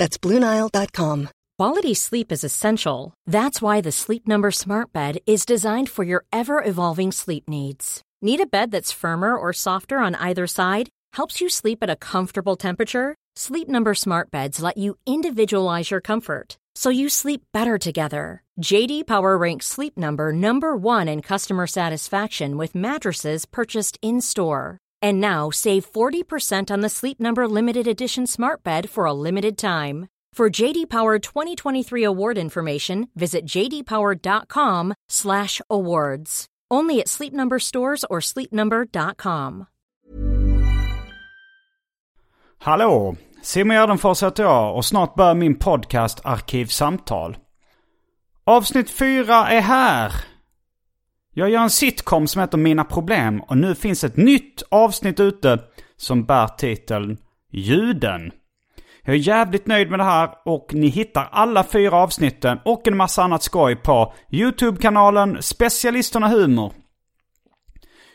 That's BlueNile.com. Quality sleep is essential. That's why the Sleep Number Smart Bed is designed for your ever evolving sleep needs. Need a bed that's firmer or softer on either side? Helps you sleep at a comfortable temperature? Sleep Number Smart Beds let you individualize your comfort so you sleep better together. JD Power ranks Sleep Number number 1 in customer satisfaction with mattresses purchased in-store. And now save 40% on the Sleep Number limited edition Smart Bed for a limited time. For JD Power 2023 award information, visit jdpower.com/awards. Only at Sleep Number stores or sleepnumber.com. Hallå! Simon Gärdenfors heter jag och snart börjar min podcast Arkivsamtal. Avsnitt 4 är här! Jag gör en sitcom som heter Mina Problem och nu finns ett nytt avsnitt ute som bär titeln Ljuden. Jag är jävligt nöjd med det här och ni hittar alla fyra avsnitten och en massa annat skoj på YouTube-kanalen Specialisterna Humor.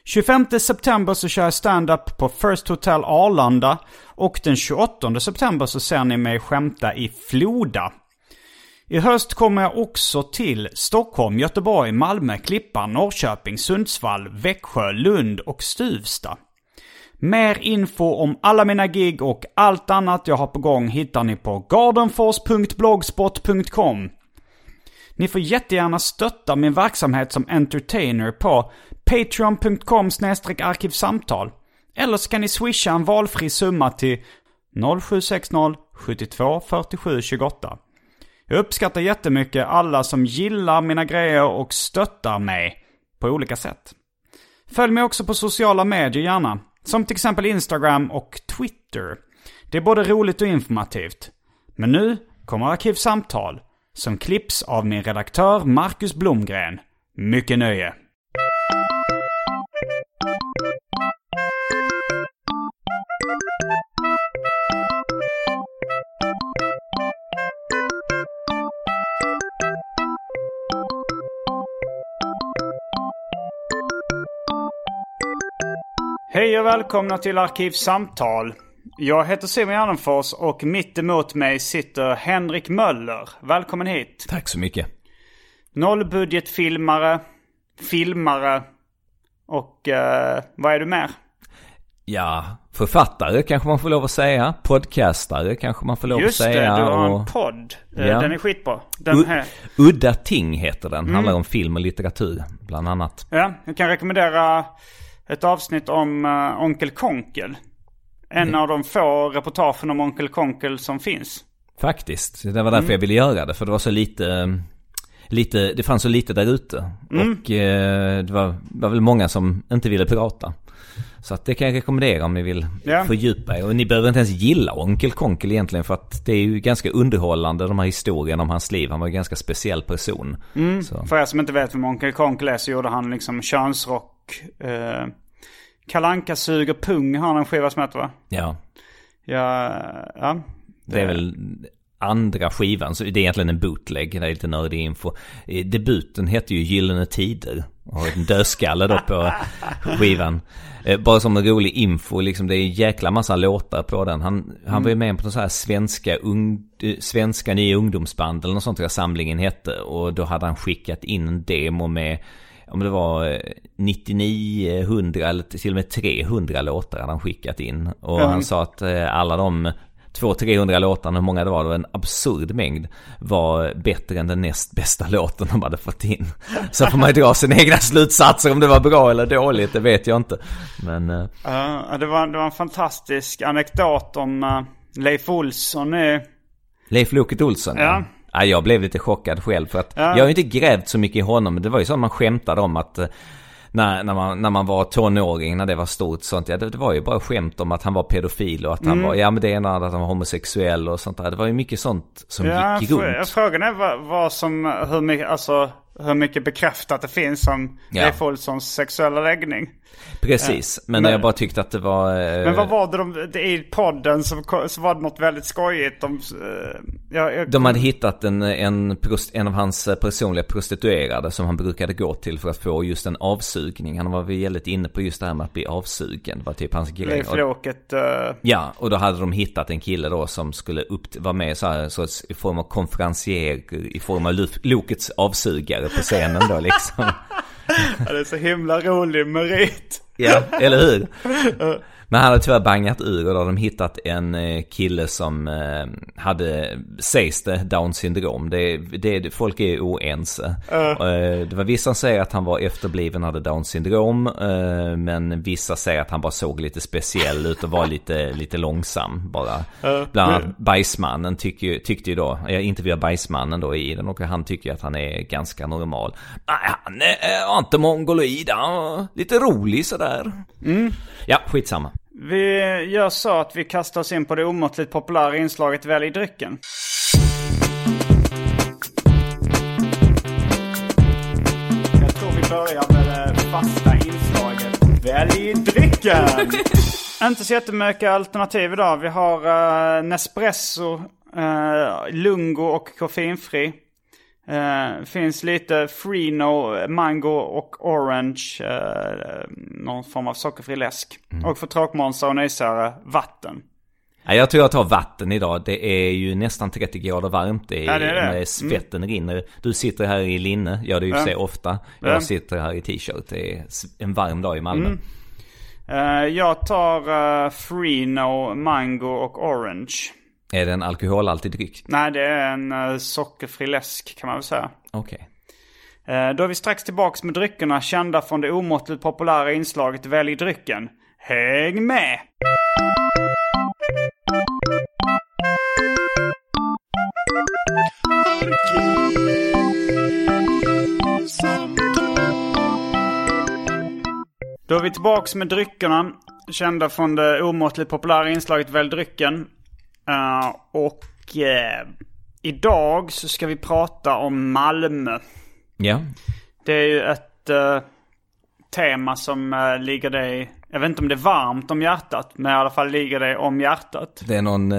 25 september så kör jag stand-up på First Hotel Arlanda och den 28 september så ser ni mig skämta i Floda. I höst kommer jag också till Stockholm, Göteborg, Malmö, Klippan, Norrköping, Sundsvall, Växjö, Lund och Stuvsta. Mer info om alla mina gig och allt annat jag har på gång hittar ni på gardenfors.blogspot.com. Ni får jättegärna stötta min verksamhet som entertainer på patreon.com arkivsamtal. Eller så kan ni swisha en valfri summa till 0760 72 47 28. Jag uppskattar jättemycket alla som gillar mina grejer och stöttar mig på olika sätt. Följ mig också på sociala medier gärna. Som till exempel Instagram och Twitter. Det är både roligt och informativt. Men nu kommer Arkivsamtal. Som klipps av min redaktör Marcus Blomgren. Mycket nöje. Hej och välkomna till Arkivsamtal. Jag heter Simon Gärdenfors och mitt emot mig sitter Henrik Möller. Välkommen hit. Tack så mycket. Nollbudgetfilmare, filmare och eh, vad är du mer? Ja, författare kanske man får lov att säga. Podcastare kanske man får lov Just att säga. det, du har och... en podd. Eh, Ja. Den är skitbra. Den U- här. Udda ting heter den. Mm. Handlar om film och litteratur bland annat. Ja, jag kan rekommendera ett avsnitt om uh, Onkel Konkel. En Mm. av de få reportagen om Onkel Konkel som finns. Faktiskt. Det var därför Mm. jag ville göra det. För det var så lite, lite det fanns så lite där ute. Mm. Och eh, det var, var väl många som inte ville prata. Så att det kan jag rekommendera om ni vill Ja. fördjupa er. Och ni behöver inte ens gilla Onkel Konkel egentligen. För att det är ju ganska underhållande de här historierna om hans liv. Han var en ganska speciell person. Mm. För er som inte vet vem Onkel Konkel är så gjorde han liksom könsrock. Uh, Kalanka suger pung har han en skiva som heter va? Ja. Ja, ja. Det är väl andra skivan, så det är egentligen en bootleg, det är lite nördig info. Eh, Debuten heter ju Gyllene Tider och har en dödskalle då på skivan. Eh, Bara som en rolig info, liksom det är en jäkla massa låtar på den. Han, han var ju med på någon sån här svenska, ung, eh, svenska nya ungdomsband eller något sånt jag samlingen hette. Och då hade han skickat in en demo med om det var eh, 99, 100 eller till och med 300 låtar hade han skickat in. Och Ja. han sa att eh, alla de 200-300 låtarna, hur många det var, det var en absurd mängd, var bättre än den näst bästa låten de hade fått in. Så får man ju dra sina egna slutsatser om det var bra eller dåligt, det vet jag inte. Men eh, Ja, det, var, det var en fantastisk anekdot om uh, Leif Olsson. Är, Leif Loket Olsson, Ja. Ja. Jag blev lite chockad själv för att Ja. jag har ju inte grävt så mycket i honom. Men det var ju så att man skämtade om att eh, när, när, man, när man var tonåring, när det var stort sånt. Ja, det, det var ju bara skämt om att han var pedofil och att han var, ja men det ena att han var homosexuell och sånt där. Det var ju mycket sånt som Ja, gick runt. frågan är vad, vad som, hur mycket, alltså hur mycket bekräftat det finns om Ja. Leif Olssons sexuella läggning. Precis, men, Men- jag bara tyckte att det var... eh, Men vad var det de, det, i podden ko- så var det något väldigt skojigt. De, eh, jag, jag, De hade hittat en, en, en av hans eh, personliga prostituerade som han brukade gå till för att få just en avsugning. Han var väl väldigt inne på just det här med att bli avsugen. Det var typ hans grej. Leif eh, Ja, och då hade de hittat en kille då som skulle upp, vara med så här, så i form av konferencier, i form av Lokets avsugare på scenen då liksom. ja, det är så himla rolig merit. Ja, eller hur? Men han hade tyvärr bangat ur och då hade de hittat en eh, kille som eh, hade, sägs det, down syndrom. Det, det, folk är oense. Eh, Det var vissa som säger att han var efterbliven hade down syndrom. Men vissa säger att han bara såg lite speciell ut och var lite, lite långsam bara. Bland annat Bajsmannen tyckte ju, tyckte ju då, jag intervjuade Bajsmannen då i den och han tycker att han är ganska normal. Nej, han är, inte mongoloid, han var lite rolig sådär. Ja, skitsamma. Vi gör så att vi kastar oss in på det omåttligt populära inslaget Välj drycken. Jag tror vi börjar med det fasta inslaget Välj drycken! Inte så jättemycket alternativ idag. Vi har uh, Nespresso, uh, Lungo och koffeinfri. Uh, finns lite Frino, Mango och Orange. Uh, någon form av sockerfri läsk. Och för tråkmånsar och nysare, vatten. Ja, jag tror jag tar vatten idag. Det är ju nästan 30 grader varmt. Det är, Ja, det är det. Med svetten rinner. Du sitter här i linne. Gör det ju för sig ofta. Jag Ja. sitter här i t-shirt. Det är en varm dag i Malmö. Eh, jag tar uh, Frino, Mango och Orange. Är det en alkoholhaltig dryck? Nej, det är en uh, sockerfri läsk kan man väl säga. Okej. Eh, då är vi strax tillbaks med dryckerna kända från det omåttligt populära inslaget Välj drycken. Häng med! Då är vi tillbaks med dryckerna. Kända från det omåttligt populära inslaget Välj drycken. Eh, och eh, idag så ska vi prata om Malmö. Ja. Det är ju ett eh, tema som uh, ligger dig, jag vet inte om det är varmt om hjärtat, men i alla fall ligger det om hjärtat. Det är någon,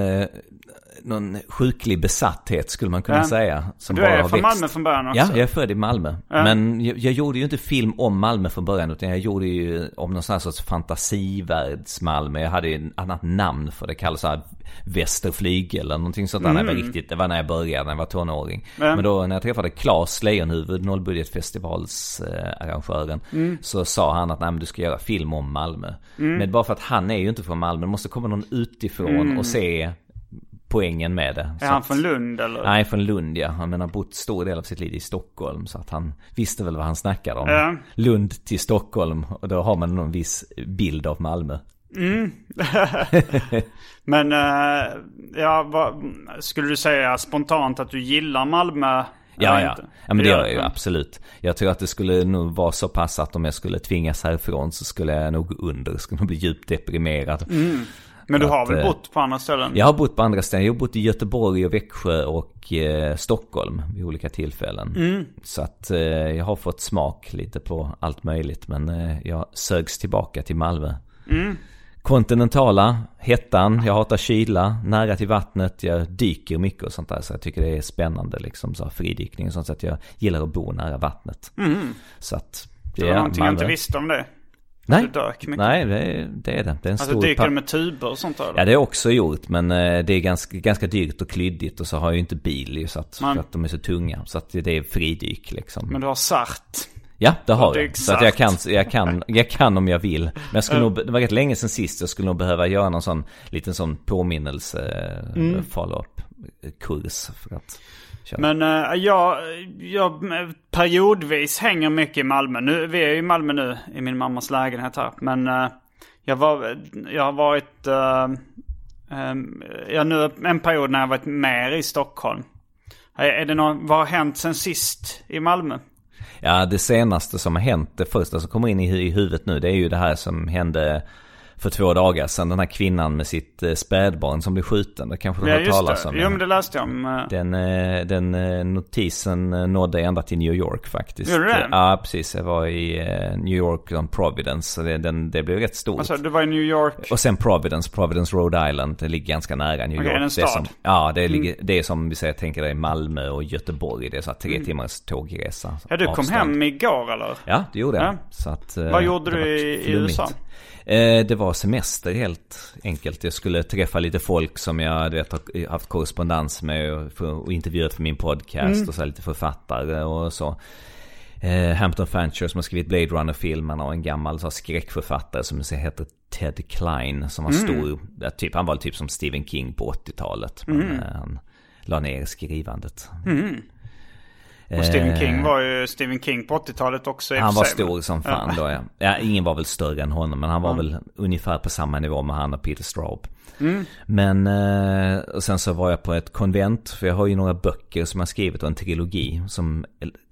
någon sjuklig besatthet skulle man kunna Ja. säga. Som Du bara är från växt. Malmö från början också. Ja, jag är född i Malmö. Men jag, jag gjorde ju inte film om Malmö från början. Utan jag gjorde ju om någon sån här sorts fantasivärlds Malmö. Jag hade ju ett annat namn för det. Kallades så här Västerflyg eller någonting sånt där. När jag var riktigt, det var när jag började, när jag var tonåring. Men då när jag träffade Claes Lejonhuvud, Nollbudgetfestivals eh, arrangören. Så sa han att nej men du ska göra film om Malmö. Men bara för att han är ju inte från Malmö. Det måste komma någon utifrån och se poängen med det. Är Så han att- från Lund eller? Nej, från Lund ja. Han har bott stor del av sitt liv i Stockholm. Så att han visste väl vad han snackade om. Ja. Lund till Stockholm. Och då har man någon viss bild av Malmö. Men, eh, ja, vad, skulle du säga spontant att du gillar Malmö? Ja, ja. inte? ja men det gör jag ju absolut. Jag tror att det skulle nog vara så pass att om jag skulle tvingas härifrån så skulle jag nog under. Skulle nog bli djupt deprimerad. Men du har att, väl eh, bott på andra ställen? Jag har bott på andra ställen. Jag har bott i Göteborg och Växjö och eh, Stockholm vid olika tillfällen. Så att eh, jag har fått smak lite på allt möjligt. Men eh, jag sögs tillbaka till Malmö. Kontinentala, hettan, jag hatar kyla, nära till vattnet, jag dyker mycket och sånt där. Så jag tycker det är spännande liksom, så fridykning och sånt. Så att jag gillar att bo nära vattnet. Så att det var någonting jag inte visste om det. Nej, du dök mycket. nej det, är- det är det. Det är en Alltså stor dyker du med tuber och sånt där? eller? Ja det jag också gjort men eh, det är ganska, ganska dyrt och klyddigt och så har jag ju inte bil så att, för att de är så tunga. Så att det är fridyk liksom. Men du har sart. ja det har jag. Så att jag kan, jag, kan, jag kan om jag vill. Men jag skulle nog, det var rätt länge sedan sist. Jag skulle nog behöva göra någon sån liten sån påminnelse Mm. follow-up kurs för att köra. Men uh, jag, jag eh, periodvis hänger mycket i Malmö. Nu, vi är ju i Malmö nu i min mammas lägenhet här. Men eh, jag, var, jag har varit, uh, um, ja, nu en period när jag varit mer i Stockholm. Är är det någon, vad har hänt sen sist i Malmö? Ja, det senaste som har hänt, det första som kommer in i, i huvudet nu, det är ju det här som hände för två dagar sedan. Den här kvinnan med sitt eh, spädbarn som blev skjuten. Det kanske du har hört talas om. Jo men det läste jag om. eh. Den, eh, den notisen nådde ända till New York faktiskt. Gjorde det? Ja, precis. Jag var i New York on Providence. Det, den, det blev rätt stort. Alltså du var i New York. Och sen Providence, Providence Rhode Island. Det ligger ganska nära New Okej, York. en Det är stad? som, ja, det, ligger, det är som vi säger, tänker dig Malmö och Göteborg. Det är så här tre timmars tågresa. Mm. Ja du kom avstånd. hem igår eller? Ja, det gjorde jag. Ja. Så att, Vad gjorde du i- i. USA? Eh, det var semester helt enkelt. Jag skulle träffa lite folk som jag vet, har haft korrespondens med och, för, och intervjuat för min podcast Mm. och så här, lite författare och så. Eh, Hampton Fancher som har skrivit Blade Runner-filmerna och en gammal så här, skräckförfattare som heter Ted Klein som var Mm. stor. Typ, han var typ som Stephen King på 80-talet. Men Mm. eh, han la ner skrivandet. Och Stephen Eh, King var ju Stephen King på 80-talet också Han var stor som fan då ja. ja. Ingen var väl större än honom men han var Ja. väl ungefär på samma nivå med han och Peter Straub. Mm. Men eh, och sen så var jag på ett konvent för jag har ju några böcker som jag skrivit och en trilogi som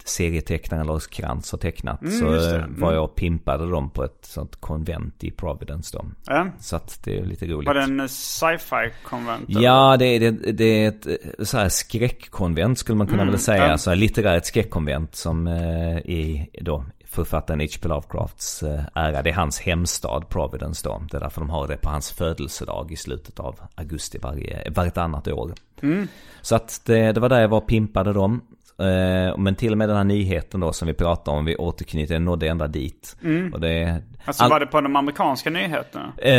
serietecknaren Lars Krantz har tecknat. Mm, så eh, var jag och pimpade dem på ett sånt konvent i Providence då. Ja. Så att det är lite roligt. Var det en eh, sci-fi konvent? eller? Ja, det är, det, det är ett så här skräckkonvent skulle man kunna Mm, väl säga. ja. Så här litterärt skräckkonvent som eh, är då författaren H.P. Lovecrafts eh, ära. Det är hans hemstad Providence då. Det är därför de har det på hans födelsedag i slutet av augusti varje, vartannat år. Mm. Så att det, det var där jag var pimpade dem. Eh, men till och med den här nyheten då som vi pratade om, vi återknyter, nådde ända dit. Och det, Alltså all- var det på de amerikanska nyheterna? Eh,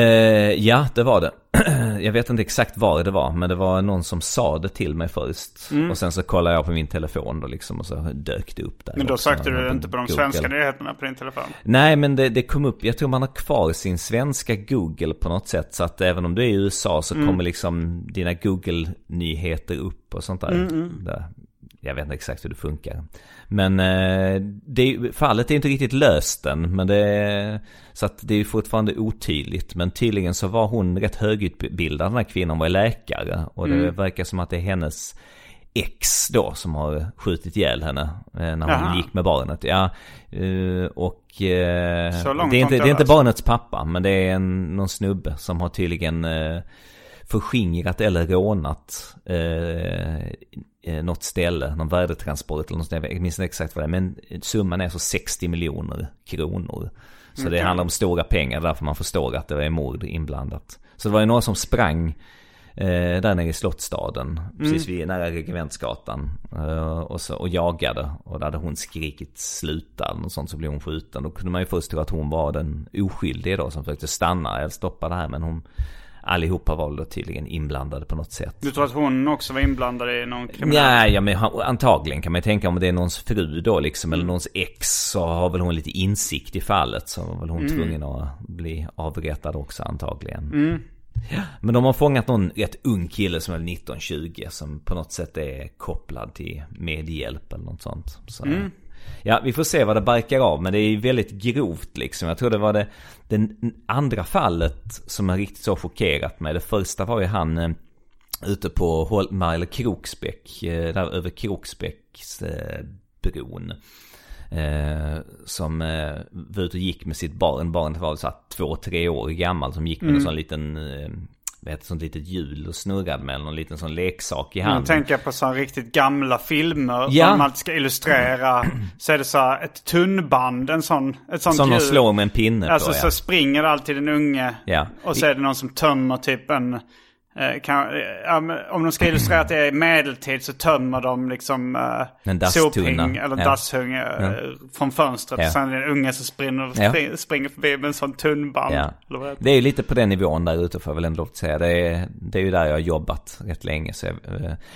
ja, det var det. jag vet inte exakt var det var, men det var någon som sa det till mig först. Mm. Och sen så kollade jag på min telefon då liksom och så dök det upp där. Men då också. sökte du inte på de Google. svenska nyheterna på din telefon? Nej, men det, det kom upp. Jag tror man har kvar sin svenska Google på något sätt. Så att även om du är i USA så Mm. kommer liksom dina Google-nyheter upp och sånt där. Mm, där. Jag vet inte exakt hur det funkar. Men eh, det, fallet är inte riktigt löst än. Men det, så att det är fortfarande otydligt. Men tydligen så var hon rätt högutbildad, den här kvinnan var läkare. Och det Mm. verkar som att det är hennes ex då som har skjutit ihjäl henne eh, när hon Jaha. gick med barnet. Ja, eh, och det är inte, det är inte barnets pappa men det är en, någon snubbe som har tydligen förskingrat eller rånat eh, eh, något ställe, någon värdetransport eller något. Jag minns inte exakt vad det är men summan är så 60 miljoner kronor. Så det Okej. handlar om stora pengar därför man förstår att det är mord inblandat. Så det var ju några som sprang eh, där nere i Slottsstaden, precis vid nära Regementsgatan. Eh, och, så, och jagade. Och där hade hon skrikit sluta och sånt så blev hon skjuten. Då kunde man ju först tro att hon var den oskyldiga då som försökte stanna eller stoppa det här. Men hon, allihopa var då tydligen inblandade på något sätt. Du tror att hon också var inblandad i någon kriminell? Nej, ja, men antagligen kan man ju tänka om det är någons fru då liksom, eller någons ex, så har väl hon lite insikt i fallet. Så var väl hon tvungen att bli avrättad också antagligen. Ja, men de har fångat någon rätt ung kille som är 19-20 som på något sätt är kopplad till medhjälp eller något sånt. Så, Ja, vi får se vad det barkar av, men det är väldigt grovt liksom. Jag tror det var det, det andra fallet som har riktigt så chockerat mig. Det första var ju han eh, ute på Holmar eller Kroksbäck, eh, där över Kroksbäcks eh, som eh, var ute och gick med sitt barn. Barnet var så här två, tre år gammal som gick med en sån liten, heter det, sånt litet hjul och snurrade med någon liten sån leksak i Jag handen. tänker på sådana riktigt gamla filmer. Ja. Som man ska illustrera. Så är det så här ett tunnband, en sån, ett sånt Som de hjul. slår med en pinne Alltså på så ja. springer alltid den unge. Ja. Och så är det någon som tömmer typ en... eh, Kan, eh, ja, om de ska illustrera att det är medeltid så tömmer de liksom eh, En sophing eller Ja. dasshung eh, från fönstret. Ja. Och sen är det en unge som springer, Ja. spring, springer förbi med en sån tunnband. Ja. Det är ju lite på den nivån där ute får jag väl ändå säga. Det är, det är ju där jag har jobbat rätt länge. Så jag,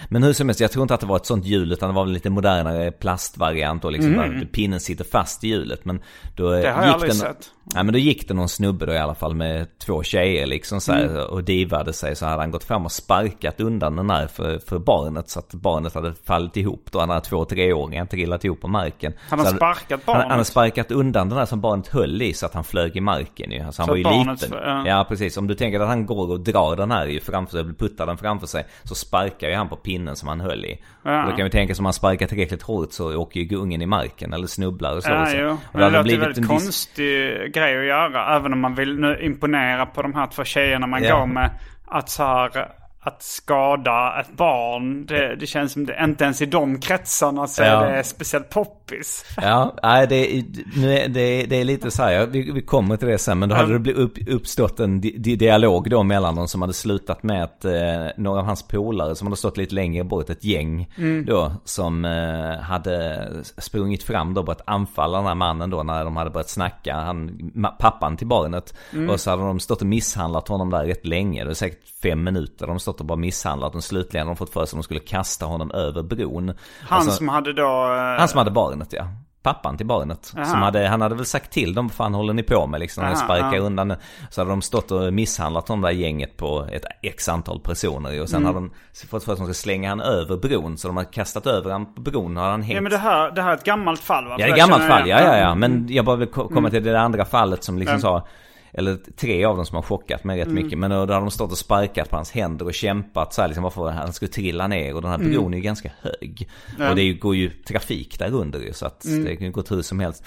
men hur som helst, jag tror inte att det var ett sånt hjul utan det var väl lite modernare plastvariant och liksom där pinnen sitter fast i hjulet. Men då Mm. Det har jag aldrig den, sett. Ja men då gick det någon snubbe då i alla fall med två tjejer liksom så här, Mm. och divade sig så hade han gått fram och sparkat undan den där för, för barnet så att barnet hade fallit ihop då. Han hade två treåringar trillat ihop på marken. Han har Så hade- sparkat Han, barnet? han hade sparkat undan den där som barnet höll i så att han flög i marken ju. Alltså han Så var ju barnet- liten. ja. Ja precis, om du tänker att han går och drar den här ju framför sig, puttar den framför sig. Så sparkar ju han på pinnen som han höll i. Ja. Och då kan vi tänka som han sparkar tillräckligt hårt så åker ju ungen i marken eller snubblar och så. Ja, så. jo. Och Men det hade låter väldigt en konstig grej att göra. Även om man vill nu imponera på de här två tjejerna man Ja. går med. Att så här, att skada ett barn. Det, det känns som det, inte ens i de kretsarna så Ja. är det speciellt poppis. Ja, nej, det, är- det, det är lite så här, vi, vi kommer till det sen, men då hade det blivit upp, uppstått en di, di, dialog då mellan dem som hade slutat med att eh, några av hans polare som hade stått lite längre bort, ett gäng då, som eh, hade sprungit fram då på att anfalla den här mannen då när de hade börjat snacka, han, pappan till barnet. Och så hade de stått och misshandlat honom där rätt länge, det är säkert fem minuter de stått och bara misshandlat och slutligen har de fått för sig att de skulle kasta honom över bron. Han Alltså- som hade då... eh, han som hade barnet ja. Pappan till barnet. Som hade, han hade väl sagt till dem, vad fan håller ni på med liksom? Aha, sparkar ja. undan. Så hade de stått och misshandlat de där gänget på ett x antal personer. Och sen Mm. hade de fått för sig att de ska slänga han över bron. Så de har kastat över han på bron och han hängt. Ja men det här, det här är ett gammalt fall va? Ja, det är jag gammalt fall, ja, ja, ja. Men jag bara vill ko- komma till det andra fallet som liksom Mm. sa eller tre av dem som har chockat mig rätt mycket. Men då hade de stått och sparkat på hans händer och kämpat så här liksom varför han skulle trilla ner. Och den här bron är ju ganska hög. Och det går ju trafik där under ju så att det kan gå hur som helst.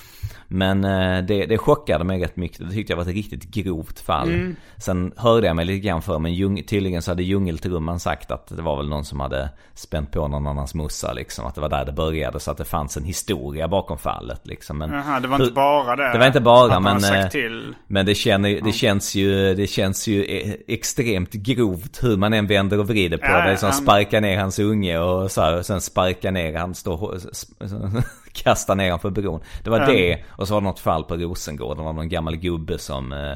Men eh, det, det chockade mig rätt mycket. Det tyckte jag var ett riktigt grovt fall. Sen hörde jag mig lite grann för men djung, tydligen så hade djungeltrumman sagt att det var väl någon som hade spänt på någon annans morsa liksom. Att det var där det började. Så att det fanns en historia bakom fallet liksom. Men Jaha, det var inte bara det. Det var inte bara, han men, eh, men det, känner, det, känns ju, det känns ju e- extremt grovt hur man än vänder och vrider på Ja, det. Som ja. sparkar ner hans unge och så här, och sen sparkar ner han, står, kastar ner han för bron. Det var det och så var det något fall på Rosengård. Det var någon gammal gubbe som eh,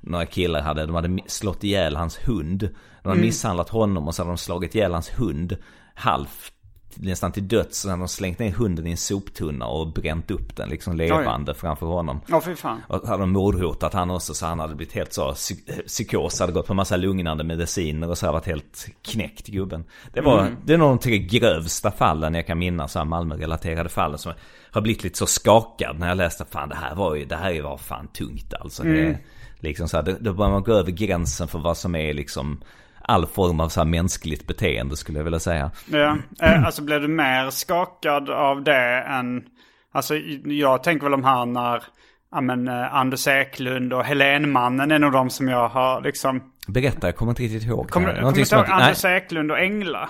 några killar hade, de hade slått ihjäl hans hund. De hade misshandlat honom och så hade de slagit ihjäl hans hund halvt nästan till döds. Så hade de slängt ner hunden i en soptunna och bränt upp den liksom levande framför honom. Ja fy fan. Och hade de mordhotat han också så han hade blivit helt så psy- psykos, hade gått på massa lugnande mediciner och så hade varit helt knäckt gubben. Det var, det är nog de tre grövsta fallen jag kan minnas, så här Malmö-relaterade fallen som har blivit lite så skakad när jag läste, fan det här var ju, det här var fan tungt alltså. Det, liksom så här, då börjar man gå över gränsen för vad som är liksom all form av så här mänskligt beteende skulle jag vilja säga. Ja, eh, alltså blev du mer skakad av det än... Alltså jag tänker väl om här när... Ja men eh, Anders Eklund och Helenmannen är nog de som jag har liksom... Berätta, jag kommer inte riktigt ihåg. Kommer det. du som ihåg nej. Anders Eklund och Engla?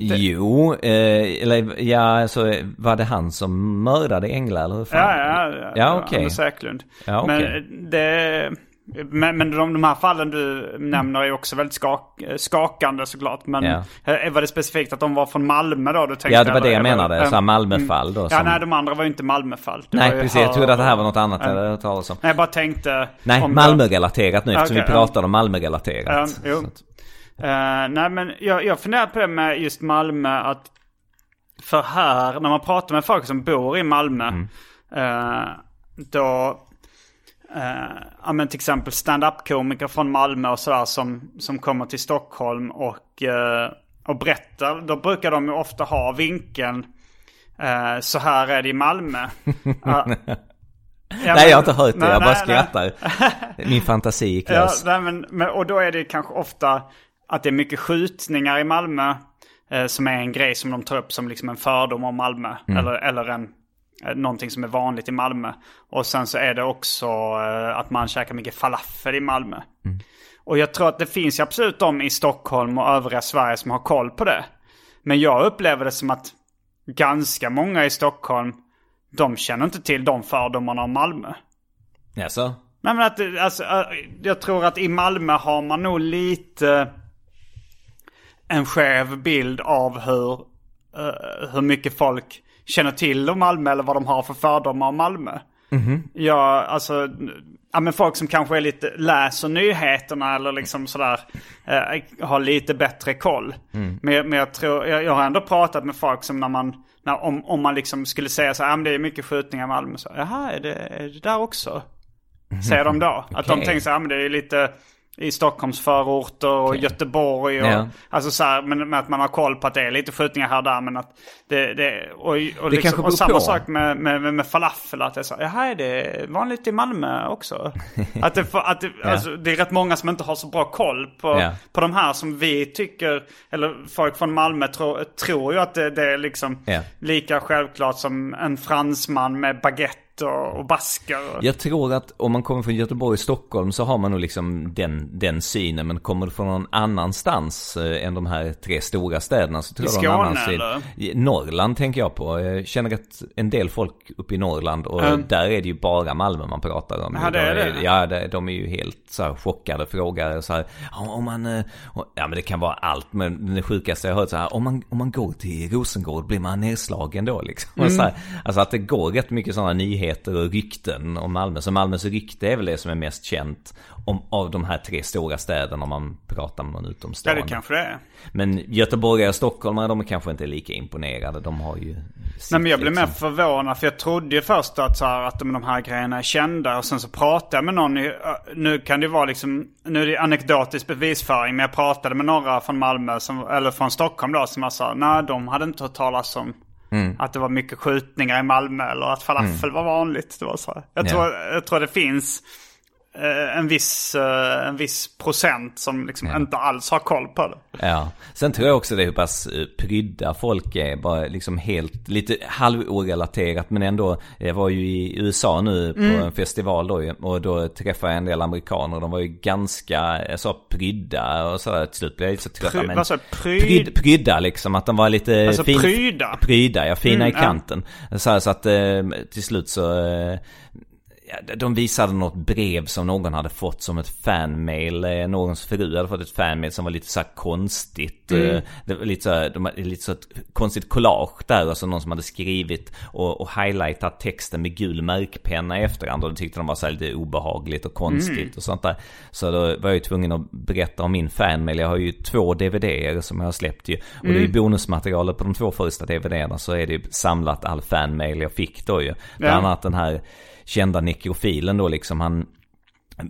Jo, eh, eller ja, alltså var det han som mördade Engla eller hur fan? Ja, ja, ja. Ja, okej. Anders Eklund. Ja, okej. Men det... Men, men de, de här fallen du nämner är också väldigt skak, skakande såklart. Men Ja. var det specifikt att de var från Malmö då? Du tänkte, Ja, det var det jag eller- menade. Så här Malmöfall då. Ja, Som... nej de andra var ju inte Malmöfall. Det nej, precis. Jag trodde att det här var något annat Ja. jag hade hört talas om. Nej, jag bara tänkte... Nej, Malmö-relaterat nu eftersom vi pratar om Malmö-relaterat. Ja, jo. Att- Eh, nej men jag, jag funderar på det med just Malmö att för här när man pratar med folk som bor i Malmö Mm. eh, då uh, ja men till exempel stand-up komiker från Malmö och sådär som, som kommer till Stockholm och, eh, och berättar. Då brukar de ju ofta ha vinkeln eh, så här är det i Malmö. Ja. Nej, men- jag har inte hört det. nej, jag bara nej, nej. skrattar. Min fantasi gick Ja, nej, men, men, och då är det kanske ofta att det är mycket skjutningar i Malmö. Som är en grej som de tar upp som liksom en fördom om Malmö. Eller, eller en, någonting som är vanligt i Malmö. Och sen så är det också eh, att man käkar mycket falafel i Malmö. Och jag tror att det finns ju absolut de i Stockholm och övriga Sverige som har koll på det. Men jag upplever det som att ganska många i Stockholm, de känner inte till de fördomarna om Malmö. Jaså? Nej men att, det- alltså, jag tror att i Malmö har man nog lite en skev bild av hur, eh, hur mycket folk känner till om Malmö eller vad de har för fördomar om Malmö. Ja, alltså, ja men folk som kanske är lite, läser nyheterna eller liksom sådär, eh, har lite bättre koll. Men, jag- men jag tror, jag, jag har ändå pratat med folk som när man, när, om, om man liksom skulle säga så här, "Ja, men det är mycket skjutningar i Malmö. Så, Jaha, är det, är det där också? ser de då. Att de Okej. tänker så här, men det är lite i Stockholms förorter och Göteborg. Och, Ja. Alltså så här, men med att man har koll på att det är lite skjutningar här och där. Men att det, det, och, och, kanske liksom, och samma på. sak med, med, med, med falafel. Att det är så här, är det vanligt i Malmö också? att det, att det, alltså, det är rätt många som inte har så bra koll på, Ja. på de här som vi tycker, eller folk från Malmö tror, tror ju att det, det är liksom lika självklart som en fransman med baguette och, och basker. Jag tror att om man kommer från Göteborg och Stockholm så har man nog liksom den, den synen. Men kommer du från någon annanstans eh, än de här tre stora städerna så tror I jag du har en annan Skåne, syn. eller? Norrland tänker jag på. Jag känner att en del folk uppe i Norrland och Mm. där är det ju bara Malmö man pratar om. Ja, det är det. Ja, de är ju helt så här chockade och frågar så här. "Ja, Om man, eh, ja men det kan vara allt. Men det sjukaste jag har hört så här. Om man, om man går till Rosengård blir man nedslagen då liksom. Och Mm. Här, alltså att det går rätt mycket sådana nyheter och rykten om Malmö. Så Malmös rykte är väl det som är mest känt om, av de här tre stora städerna om man pratar med någon Ja utomstående. det kanske det är. Men Göteborg och stockholmare de är kanske inte lika imponerade. De har ju... sitt, Nej men jag blev mer liksom. förvånad för jag trodde ju först att, så här, att de, de här grejerna är kända och sen så pratade jag med någon, nu kan det vara liksom, nu är det anekdotisk bevisföring men jag pratade med några från Malmö, som, eller från Stockholm då som jag sa, nej de hade inte hört talas om Mm. att det var mycket skjutningar i Malmö eller att falafel var vanligt. Det var så. Jag, Ja. tror, jag tror det finns en, viss, eh, en viss procent som liksom inte alls har koll på det. Ja, sen tror jag också det är hur pass eh, prydda folk är. Bara liksom helt, lite halvorelaterat men ändå. Jag var ju i USA nu på Mm. en festival då och då träffade jag en del amerikaner. De var ju ganska, sa prydda och sådär. Till slut blev jag lite så trött. Pry- men- du? Pryd- Pryd, prydda liksom, att de var lite Alltså fin, pryda? Pryda, ja, fina Mm, i ja. kanten. Så, här, så att eh, till slut så eh, Ja, de visade något brev som någon hade fått som ett fanmail. Eh, Någons fru hade fått ett fanmail som var lite så konstigt. Eh, Det var lite så här, de hade lite så ett konstigt collage där. Alltså någon som hade skrivit och, och highlightat texten med gul märkpenna i efterhand. Och det tyckte de var så här lite obehagligt och konstigt och sånt där. Så då var jag ju tvungen att berätta om min fanmail. Jag har ju två DVDer som jag har släppt ju. Och det är ju bonusmaterialet på de två första DVDerna så är det ju samlat all fanmail jag fick då ju. Bland annat den här kända nekrofilen då liksom han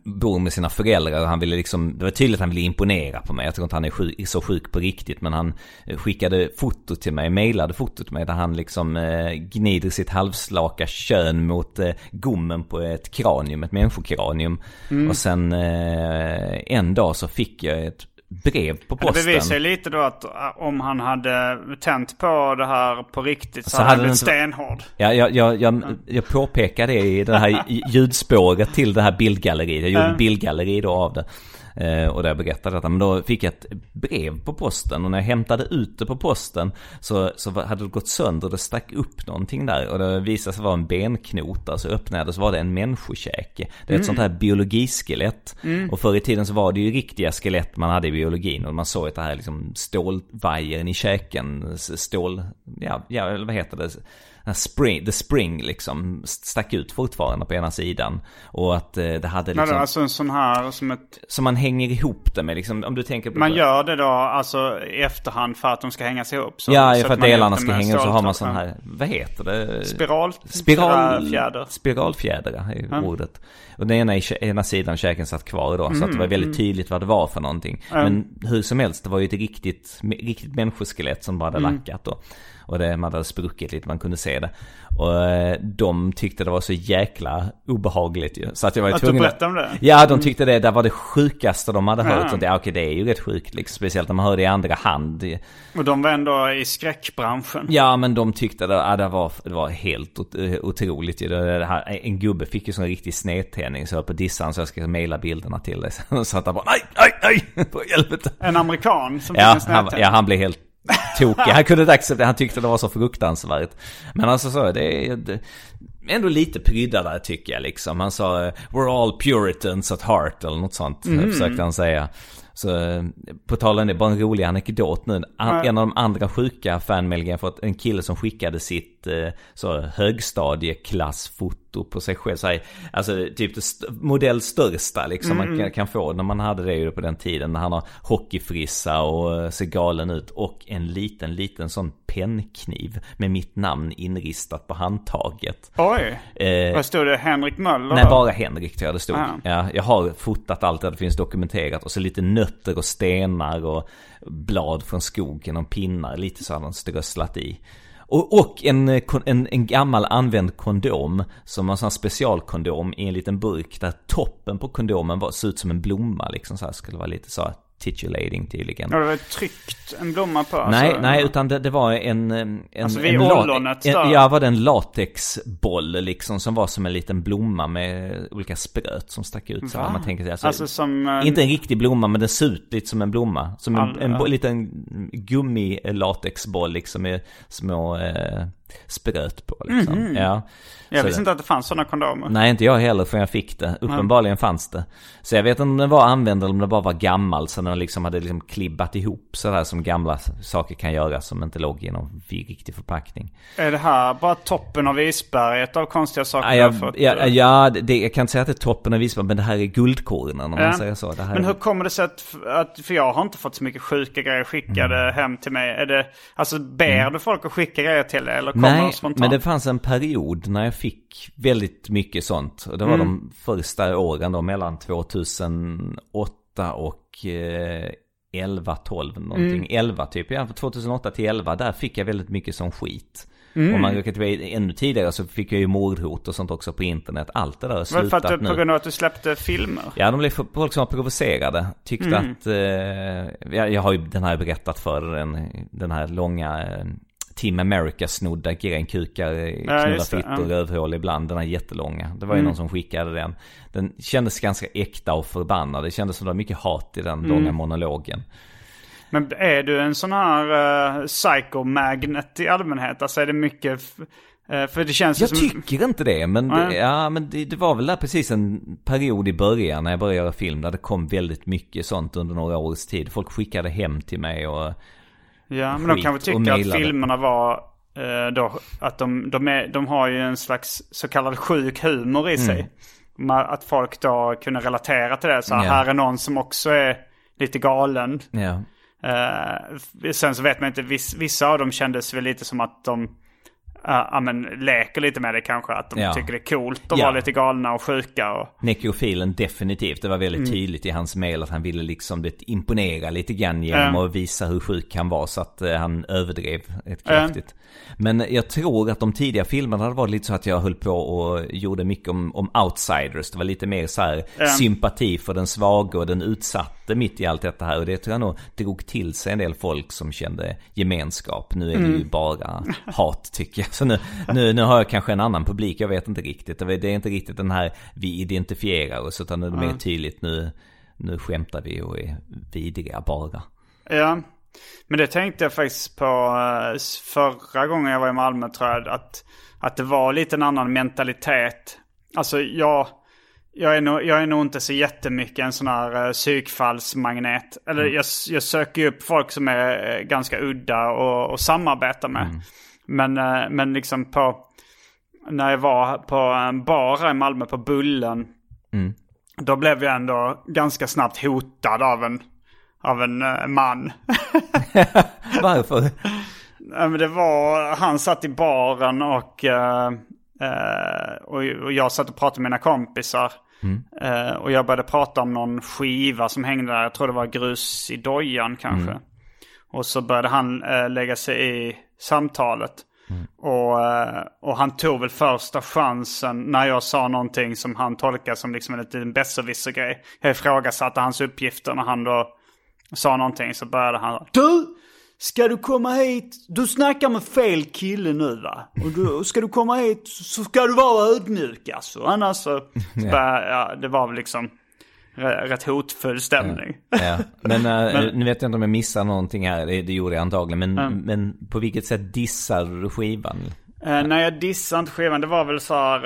bor med sina föräldrar och han ville liksom, det var tydligt att han ville imponera på mig. Jag tror inte han är sjuk, så sjuk på riktigt men han eh, skickade foto till mig, mejlade foto till mig där han liksom eh, gnider sitt halvslaka kön mot eh, gommen på ett kranium, ett människokranium. Och sen eh, en dag så fick jag ett brev på Det posten. bevisar ju lite då att äh, om han hade tänt på det här på riktigt så, Så hade han blivit det stenhård. Ja, jag, jag, jag, jag påpekar det i det här ljudspåret till det här bildgalleriet. Jag gjorde ett bildgalleri då av det. Eh, och där berättade detta. Men då fick jag ett brev på posten. Och när jag hämtade ut det på posten så, så hade det gått sönder. Det stack upp någonting där. Och det visade sig vara en benknota. Så öppnade jag det så var det en människokäke. Det är ett sånt här biologiskelett. Och förr i tiden så var det ju riktiga skelett man hade i biologin. Och man såg att det här liksom stålvajern i käken. Stål, ja, ja eller vad heter det? Här spring, the spring liksom stack ut fortfarande på ena sidan. Och att eh, det hade Nej, liksom, är alltså en sån här som ett... så man hänger ihop det med liksom, om du tänker på Man gör det då alltså i efterhand för att de ska hängas ihop. Så Ja, sätter för att ihop delarna ska hänga och så har man sån här, vad heter det? Spiral? Spiral, Fjäder. Spiralfjäder är ordet. Och den ena, ena sidan käken satt kvar då. Så att det var väldigt tydligt vad det var för någonting. Men hur som helst, det var ju ett riktigt, riktigt människoskelett som bara hade lackat då. Och det, man hade spruckit lite, man kunde se det. Och eh, de tyckte det var så jäkla obehagligt ju. Så att jag var Att du tvungen berättade om det? Ja, de tyckte det, det var det sjukaste de hade hört. Ja. Så ja, okej, det är ju rätt sjukt liksom. Speciellt när man hör det i andra hand. Och de var ändå i skräckbranschen. Ja, men de tyckte det, ja, det, var, det var helt eh, otroligt. ju. Det, det här, en gubbe fick ju sån riktig snedtändning så jag på dissan så jag ska mejla bilderna till dig. Så att han bara nej, nej, nej, på helvete. En amerikan som fick Ja en snedtändning. ja, han blev helt tokig. Han kunde inte acceptera, han tyckte det var så fruktansvärt. Men alltså så, det är ändå lite prydda där tycker jag liksom. Han sa We're all puritans at heart eller något sånt. Försökte han säga. Så på tal om det, bara en rolig anekdot nu. An, en av de andra sjuka fanmailgen för att en kille som skickade sitt eh, så högstadieklassfoto foto på sig själv. Så här, alltså typ det st- modell största liksom man kan, kan få när man hade det ju på den tiden. När han har hockeyfrissa och eh, ser galen ut. Och en liten, liten sån pennkniv med mitt namn inristat på handtaget. Oj. Eh, Vad stod det? Henrik Möller? Nej, bara Henrik tror jag det stod. Ah. Ja, jag har fotat allt det, det finns dokumenterat. Och så lite nötter och stenar och blad från skogen och pinnar. Lite så har han strösslat i. Och, och en, eh, en, en gammal använd kondom, som var en sån här specialkondom i en liten burk där toppen på kondomen var, såg ut som en blomma liksom så här, skulle vara lite så här titulating tydligen. Ja, det var tryckt en blomma på. Nej, alltså. nej, utan det, det var en... en Alltså vid en ollonet en, där. Ja, var det en latexboll liksom som var som en liten blomma med olika spröt som stack ut. Så Va? man tänker sig, alltså, Alltså som... eh, Inte en riktig blomma, men den ser ut lite som en blomma. Som en, All- en bo, ja. liten gummi-latexboll liksom med små eh, spröt på liksom. Ja. Jag Så visste det- inte att det fanns sådana kondomer. Nej, inte jag heller förrän jag fick det. Uppenbarligen fanns det. Så jag vet inte om den var använd eller om det bara var gammal. Så den liksom hade liksom klibbat ihop sådär som gamla saker kan göra. Som inte låg i någon riktig förpackning. Är det här bara toppen av isberget av konstiga saker Ja, du har jag, fått? ja, ja det, jag kan inte säga att det är toppen av isberg, men det här är guldkornen om Ja. man säger så. Men hur är... kommer det sig att, att, för jag har inte fått så mycket sjuka grejer skickade Mm. hem till mig. Är det, alltså ber du folk att skicka grejer till dig eller Nej, spontant? men det fanns en period när jag fick väldigt mycket sånt. Och det var Mm. de första åren då, mellan 2008 och eh, 11, 12 någonting. Mm. 11 typ, ja, 2008 till 11, där fick jag väldigt mycket sån skit. Mm. Om man går tillbaka ännu tidigare så fick jag ju mordhot och sånt också på internet. Allt det där har slutat att du, nu. på grund av att du släppte filmer? Ja, de blev folk som var provocerade. Tyckte Mm. att, eh, jag, jag har ju den här berättat för den, den här långa eh, Team America-snodda grejen, kukar, eh, knullar fittor, ja. Mm. rövhål ibland, den här jättelånga. Det var ju någon som skickade den. Den kändes ganska äkta och förbannad. Det kändes som det var mycket hat i den Mm. långa monologen. Men är du en sån här uh, psycho-magnet i allmänhet? Alltså är det mycket... eh, för det känns Jag som... tycker inte det, men, det, ja, men det, det var väl där precis en period i början när jag började göra film där det kom väldigt mycket sånt under några års tid. Folk skickade hem till mig och Ja, men de kanske tycker att filmerna var... eh, då, att de, de, är, de har ju en slags så kallad sjuk humor i sig. Ma- Att folk då kunde relatera till det. Så här, Mm. Ja. här är någon som också är lite galen. ja. Eh, sen så vet man inte, viss, vissa av dem kändes väl lite som att de ja men leker lite med det kanske. Att de Ja. tycker det är coolt att Ja. vara lite galna och sjuka. Och, Nekrofilen definitivt. Det var väldigt Mm. tydligt i hans mail att han ville liksom det imponera lite grann genom Ja. att visa hur sjuk han var. Så att eh, han överdrev ett kraftigt. Men jag tror att de tidiga filmerna hade varit lite så att jag höll på och gjorde mycket om, om outsiders. Det var lite mer så här sympati för den svaga och den utsatte mitt i allt detta här. Och det tror jag nog drog till sig en del folk som kände gemenskap. Nu är det Mm. ju bara hat tycker jag. Så nu, nu, nu har jag kanske en annan publik, jag vet inte riktigt. Det är inte riktigt den här vi identifierar oss utan nu är det mer tydligt nu, nu skämtar vi och är vidriga bara. Ja, men det tänkte jag faktiskt på eh, förra gången jag var i Malmö tror jag. Att, att det var lite en annan mentalitet. Alltså jag, jag, är, nog, jag är nog inte så jättemycket en sån här uh, psykfallsmagnet. Eller jag, s- jag söker ju upp folk som är eh, ganska udda och, och samarbeta med. Men, eh, men liksom på, när jag var på en bar i Malmö på Bullen. Då blev jag ändå ganska snabbt hotad av en, av en eh, man. Varför? Men det var, han satt i baren och, eh, eh, och, och jag satt och pratade med mina kompisar. Eh, och jag började prata om någon skiva som hängde där. Jag tror det var grus i dojan kanske. Och så började han lägga sig i samtalet. Och, eh, och han tog väl första chansen när jag sa någonting som han tolkade som liksom en liten besserwisser-grej. Jag ifrågasatte hans uppgifter när han då sa någonting så började han Du! Ska du komma hit? Du snackar med fel kille nu va? Och du, ska du komma hit så ska du vara ödmjuk alltså. Annars så, så började, ja, det var väl liksom rätt hotfull stämning. Ja. Men, eh, nu vet jag inte om jag missar någonting här, det, det gjorde jag antagligen. Men, men på vilket sätt dissar du skivan? Eh, när jag dissade inte skivan, det var väl så här,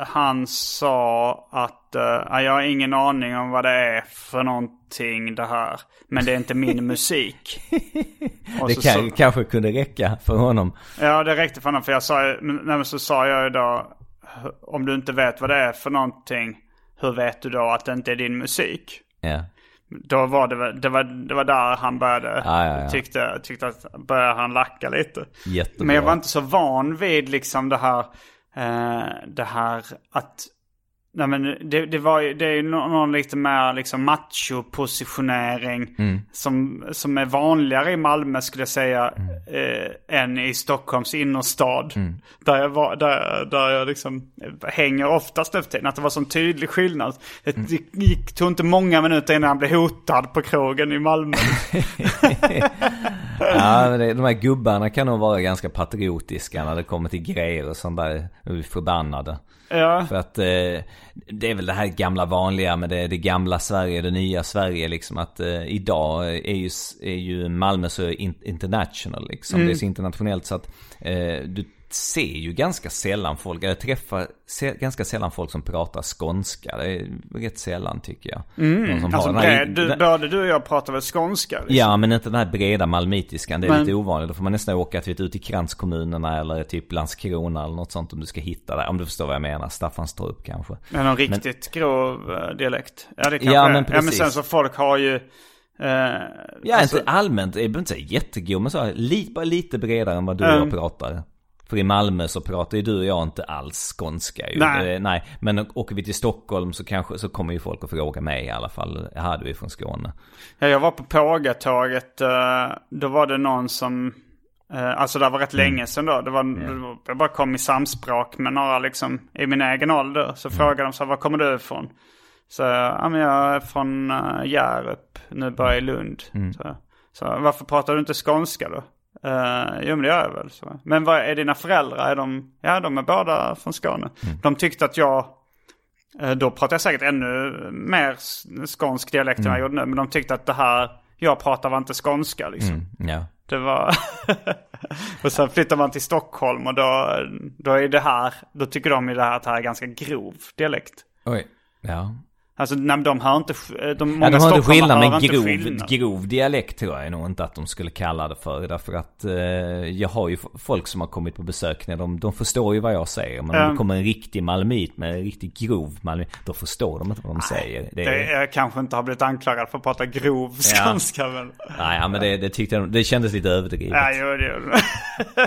eh, han sa att eh, "Ja, jag har ingen aning om vad det är för någonting det här. Men det är inte min musik. Och Det så, kan, så, kanske kunde räcka för honom. ja, det räckte för honom. För jag sa nej, men så sa jag ju då, om du inte vet vad det är för någonting, hur vet du då att det inte är din musik? Ja. Då var det, det, var, det var där han började, Ja, ja, ja. tyckte, tyckte att började han lacka lite. Jättebra. Men jag var inte så van vid liksom det här, eh, det här att, nej men det, det var det är ju nå- någon lite mer liksom macho-positionering Mm. som, som är vanligare i Malmö skulle jag säga eh, än i Stockholms innerstad. Mm. Där jag var, där, där jag liksom hänger oftast nu tiden. Att det var sån tydlig skillnad. Det, Mm. gick, tog inte många minuter innan han blev hotad på krogen i Malmö. Ja, men det, de här gubbarna kan nog vara ganska patriotiska när det kommer till grejer och sånt där. De är förbannade. Ja. För att eh, det är väl det här gamla vanliga med det, det gamla Sverige, det nya Sverige liksom. Att eh, idag är ju, är ju Malmö så in, international liksom. Det är så internationellt så att eh, du ser ju ganska sällan folk, eller träffar ganska sällan folk som pratar skånska. Det är rätt sällan tycker jag. Som Alltså, bred, du, både du och jag pratar väl skånska? Liksom. Ja, men inte den här breda malmitiskan. Det är Men- lite ovanligt. Då får man nästan åka till, ut i kranskommunerna eller typ Landskrona eller något sånt om du ska hitta det. Om du förstår vad jag menar. Staffanstorp kanske. Med någon riktigt grov eh, dialekt. Ja, det kanske Ja, men ja, men precis. sen så folk har ju... Eh, Ja, alltså, inte allmänt. Jag behöver inte säga jättegod, men så här, lite, bara lite bredare än vad du och Mm. jag pratar. För i Malmö så pratar ju du och jag inte alls skånska ju. Nej. Eh, nej. Men åker vi till Stockholm så kanske, så kommer ju folk att fråga mig i alla fall. Jaha, du är från Skåne. ja, jag var på Pågatåget. eh, då var det någon som... eh, alltså det var rätt Mm. länge sedan då. Det var, var, jag bara kom i samspråk med några liksom i min egen ålder. Så Mm. frågade de så här, var kommer du ifrån? Så ja, men jag är från Hjärup. Nu bor jag i Lund. Mm. Så, så varför pratar du inte skånska då? Uh, jo men det gör jag väl. Så. Men vad är dina föräldrar? Är de, ja de är båda från Skåne. Mm. De tyckte att jag, eh, då pratar jag säkert ännu mer skånsk dialekt än Mm. jag gjorde nu. Men de tyckte att det här jag pratar var inte skånska liksom. Mm, ja. Det var... och sen flyttar man till Stockholm och då, då är det här, då tycker de ju det här att det här är ganska grov dialekt. Oj. Ja. Alltså nej, men de hör inte, sk- de, många Ja, de har inte skillnad, men grov, skillnad. grov dialekt tror jag nog inte att de skulle kalla det för. Därför att eh, jag har ju folk som har kommit på besök när de, de förstår ju vad jag säger. Men om Ja. det kommer en riktig malmöit med en riktigt grov malmöit, då förstår de inte vad de säger. Det Det är, jag kanske inte har blivit anklagad för att prata grov skånska men... nej, ja, men det, det tyckte jag, det kändes lite överdrivet. Ja, jo, det.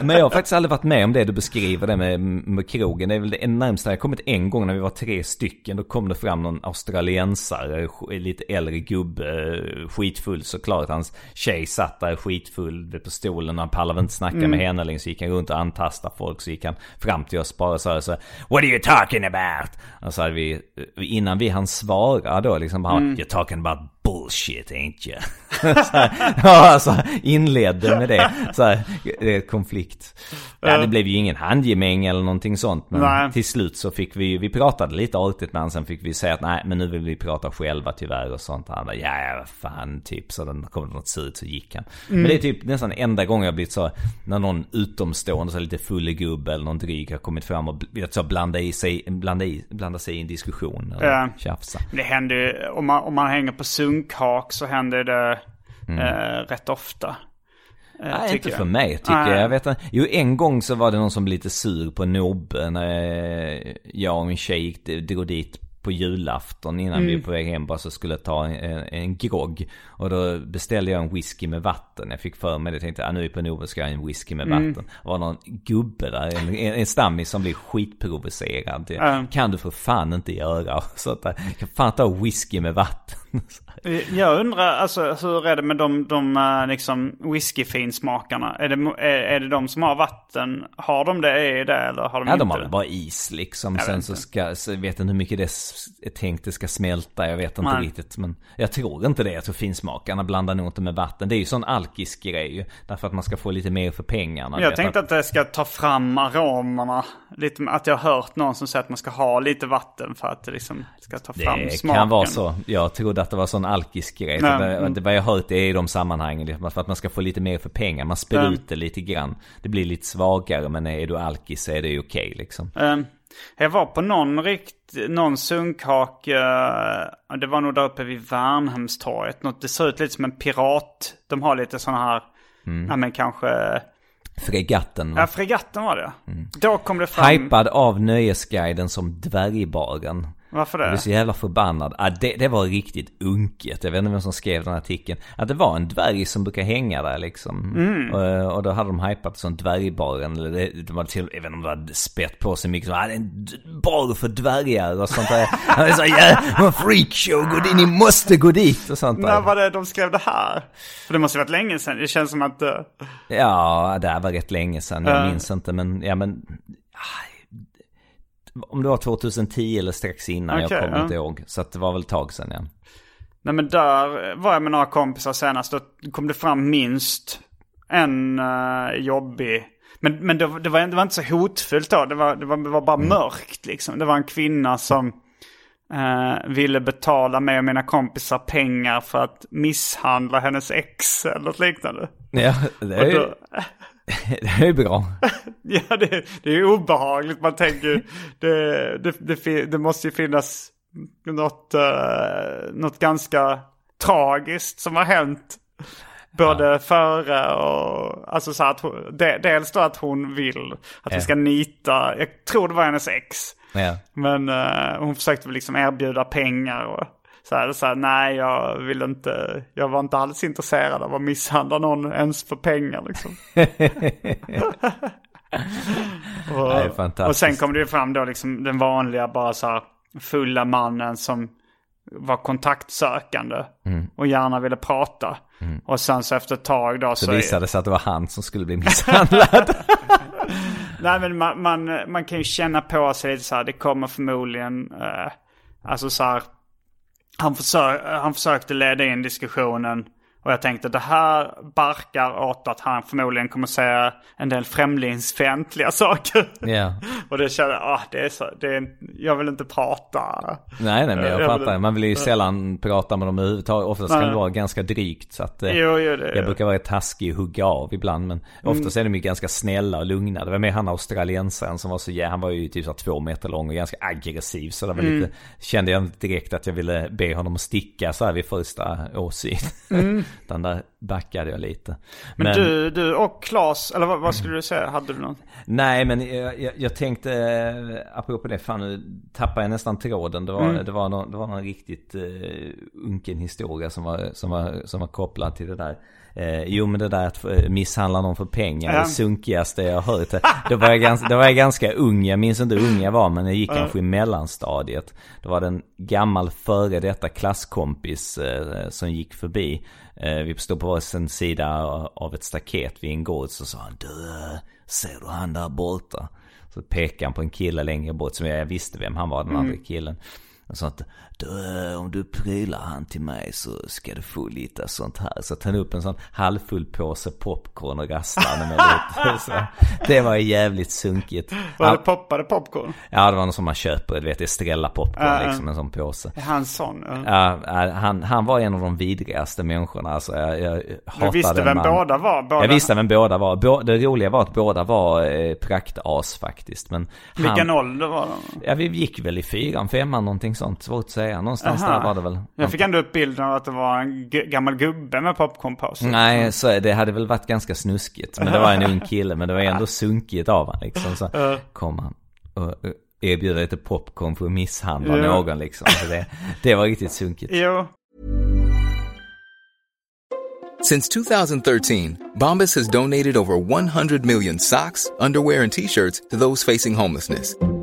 Men jag har faktiskt aldrig varit med om det du beskriver det med, med krogen. Det är väl det närmsta jag kommit en gång när vi var tre stycken. Då kom det fram någon australiensare, lite äldre gubbe, skitfull såklart. Hans tjej satt där skitfull på stolen och han pallade inte snacka med henne längre. Så gick han runt och antastade folk. Så gick han fram till oss bara och sa så What are you talking about? Och så hade vi, innan vi hann svara då liksom bara, You're talking about bullshit ain't you? här, ja, alltså inledde med det. Så här, eh, konflikt. Ja, det blev ju ingen handgemäng eller någonting sånt. Men Nej. till slut så fick vi vi pratade lite artigt med honom. Sen fick vi säga att nej, men nu vill vi prata själva tyvärr och sånt. Han bara, ja, vad fan, typ. Så den kom det något surt så gick han. Men det är typ nästan enda gången jag blivit så, när någon utomstående, så lite full gubbe eller någon dryg har kommit fram och så, blanda, i sig, blanda, i, blanda sig i en diskussion eller Ja. tjafsa. Det händer ju, om man, om man hänger på sunkhak så händer det eh, rätt ofta. Eh, Nej, inte jag. för mig tycker Nej. jag. jag vet, jo, en gång så var det någon som blev lite sur på Nobbe när jag och min tjej gick, drog dit på julafton innan vi var på väg hem bara så skulle ta en, en, grogg. Och då beställde jag en whisky med vatten. Jag fick för mig det. tänkte ah, nu är på Nobbe ska jag ha en whisky med vatten. Det var någon gubbe där, en, en, stammis som blev skitprovocerad. Ja. kan du för fan inte göra. Så att kan fan ta whisky med vatten. Jag undrar, alltså hur är det med de, de eh, liksom whiskyfinsmakarna? Är det, är, är det de som har vatten? Har de det i det eller har de Ja, inte? de har väl bara is liksom. Jag Sen så ska, så vet inte hur mycket det är tänkt det ska smälta. Jag vet inte Nej. riktigt. Men jag tror inte det. Jag tror finsmakarna blandar nog inte med vatten. Det är ju sån alkis-grej ju. Därför att man ska få lite mer för pengarna. Jag tänkte att det ska ta fram aromerna. Lite, att jag har hört någon som säger att man ska ha lite vatten för att det liksom ska ta fram det smaken. kan vara så. Jag trodde att det var sån alkis-grej. Så det, mm. det, vad jag hört är i de sammanhangen. liksom, För att man ska få lite mer för pengar. Man spär Mm. ut det lite grann. Det blir lite svagare. Men är du alkis så är det okej liksom. Eh, Jag var på någon rikt, någon sunkhak, eh, det var nog där uppe vid Värnhemstorget. Något, det ser ut lite som en pirat. De har lite sådana här, Mm. ja men kanske Fregatten. va? Ja, fregatten var det. Mm. Då kom det fram... Hypad av Nöjesguiden som dvärgbaren. Varför Jag det? blev så jävla förbannad. Ah, det, det var riktigt unket. Jag vet inte vem som skrev den artikeln. Att det var en dvärg som brukar hänga där liksom. Mm. Och, och då hade de hypat som dvärgbaren. Eller det, det var till, jag vet inte om det hade spett på sig mycket. Ah, det är en bar för dvärgar och sånt där. Han är så jävla freakshow. Gå dit, ni måste gå dit och sånt När där. var det de skrev det här? För det måste ha varit länge sedan. Det känns som att... eh, Ja, det här var rätt länge sedan. Jag Ja. minns inte men, ja men. ah, Om det var 2010 eller strax innan, Okej, jag kommer ja. inte ihåg. Så att det var väl ett tag sedan ja. Nej men där var jag med några kompisar senast. Då kom det fram minst en uh, jobbig... Men, men det, var- det, var, det var inte så hotfullt då. Det var, det var, det var bara mörkt liksom. Det var en kvinna som eh, ville betala mig och mina kompisar pengar för att misshandla hennes ex eller något liknande. Ja, det är ju, det är bra. ja, det, det är obehagligt. Man tänker, det, det, det, det måste ju finnas något, eh, något ganska tragiskt som har hänt. Både före och, alltså så att hon, de, dels då att hon vill att vi Ja. ska nita, jag tror det var hennes ex. Ja. Men eh, hon försökte väl liksom erbjuda pengar och så här, så här, nej jag vill inte, jag var inte alls intresserad av att misshandla någon ens för pengar liksom. och, Det och sen kom det ju fram då liksom den vanliga bara så här fulla mannen som var kontaktsökande och gärna ville prata. Och sen så efter ett tag då så... Så visade det sig att det var han som skulle bli misshandlad. Nej men man, man, man kan ju känna på sig lite så här, det kommer förmodligen, eh, alltså så här, han, försö han försökte leda in diskussionen och jag tänkte det här barkar åt att han förmodligen kommer säga en del främlingsfientliga saker. ja. och det kände jag, ah, det är så, det är, jag vill inte prata. Nej, nej, men jag Jag fattar. vill- Man vill ju sällan prata med dem överhuvudtaget. Oftast kan Nej. det vara ganska drygt. Så att, eh, Jo, jo, det, jag brukar vara taskig och hugga av ibland. Men oftast är de ju ganska snälla och lugna. Det var med han australiensaren som var så, ja, han var ju typ så två meter lång och ganska aggressiv. Så det var lite, kände jag inte direkt att jag ville be honom att sticka så här vid första åsyn. Utan där backade jag lite. men, du, du och Claes, eller vad, vad skulle du säga, hade du något? Nej men jag, jag, jag tänkte, eh, apropå det, fan nu tappar jag nästan tråden. Det var, det var, någon, det var någon riktigt uh, unken historia som var, som, var, som var kopplad till det där. Eh, jo men det där att eh, misshandla någon för pengar, Ja. det sunkigaste jag har hört. Då var jag, ganska, då var jag ganska ung, jag minns inte hur ung jag var men jag gick kanske i mellanstadiet. Då var det en gammal före detta klasskompis eh, som gick förbi. Eh, vi stod på varsin sida av ett staket vid en gård så sa han du, ser du han där borta? Så pekade han på en kille längre bort som jag visste vem han var, den andra killen. Och sa att du, eh, om du prylar han till mig så ska du få lite sånt här. Så tog han upp en sån halvfull påse popcorn och rastade med lite. Så det var jävligt sunkigt. Var det Han, poppade popcorn? ja det var något som man köper, du vet Estrella popcorn ja. liksom, en sån påse. Han sån? Ja. Ja, han, han var en av de vidrigaste människorna. Alltså, jag, jag Du visste vem man. båda var? Båda. Jag visste vem båda var. Bå, det roliga var att båda var eh, praktas faktiskt. Men han, Vilken ålder var de? Ja, vi gick väl i fyran, femman, någonting sånt. Svårt att säga. Någonstans Aha. där var det väl. Jag fick ändå upp bilden av att det var en gammal gubbe med popcornpåse. Nej, så det hade väl varit ganska snuskigt. Men det var en ung kille. Men det var ändå sunkigt av han liksom. Så kom han och och erbjöd lite popcorn för att misshandla Ja. någon liksom. Så det, det var riktigt sunkigt. Jo, Since 2013, Bombas has donated over 100 million socks, underwear, and t-shirts to those facing homelessness.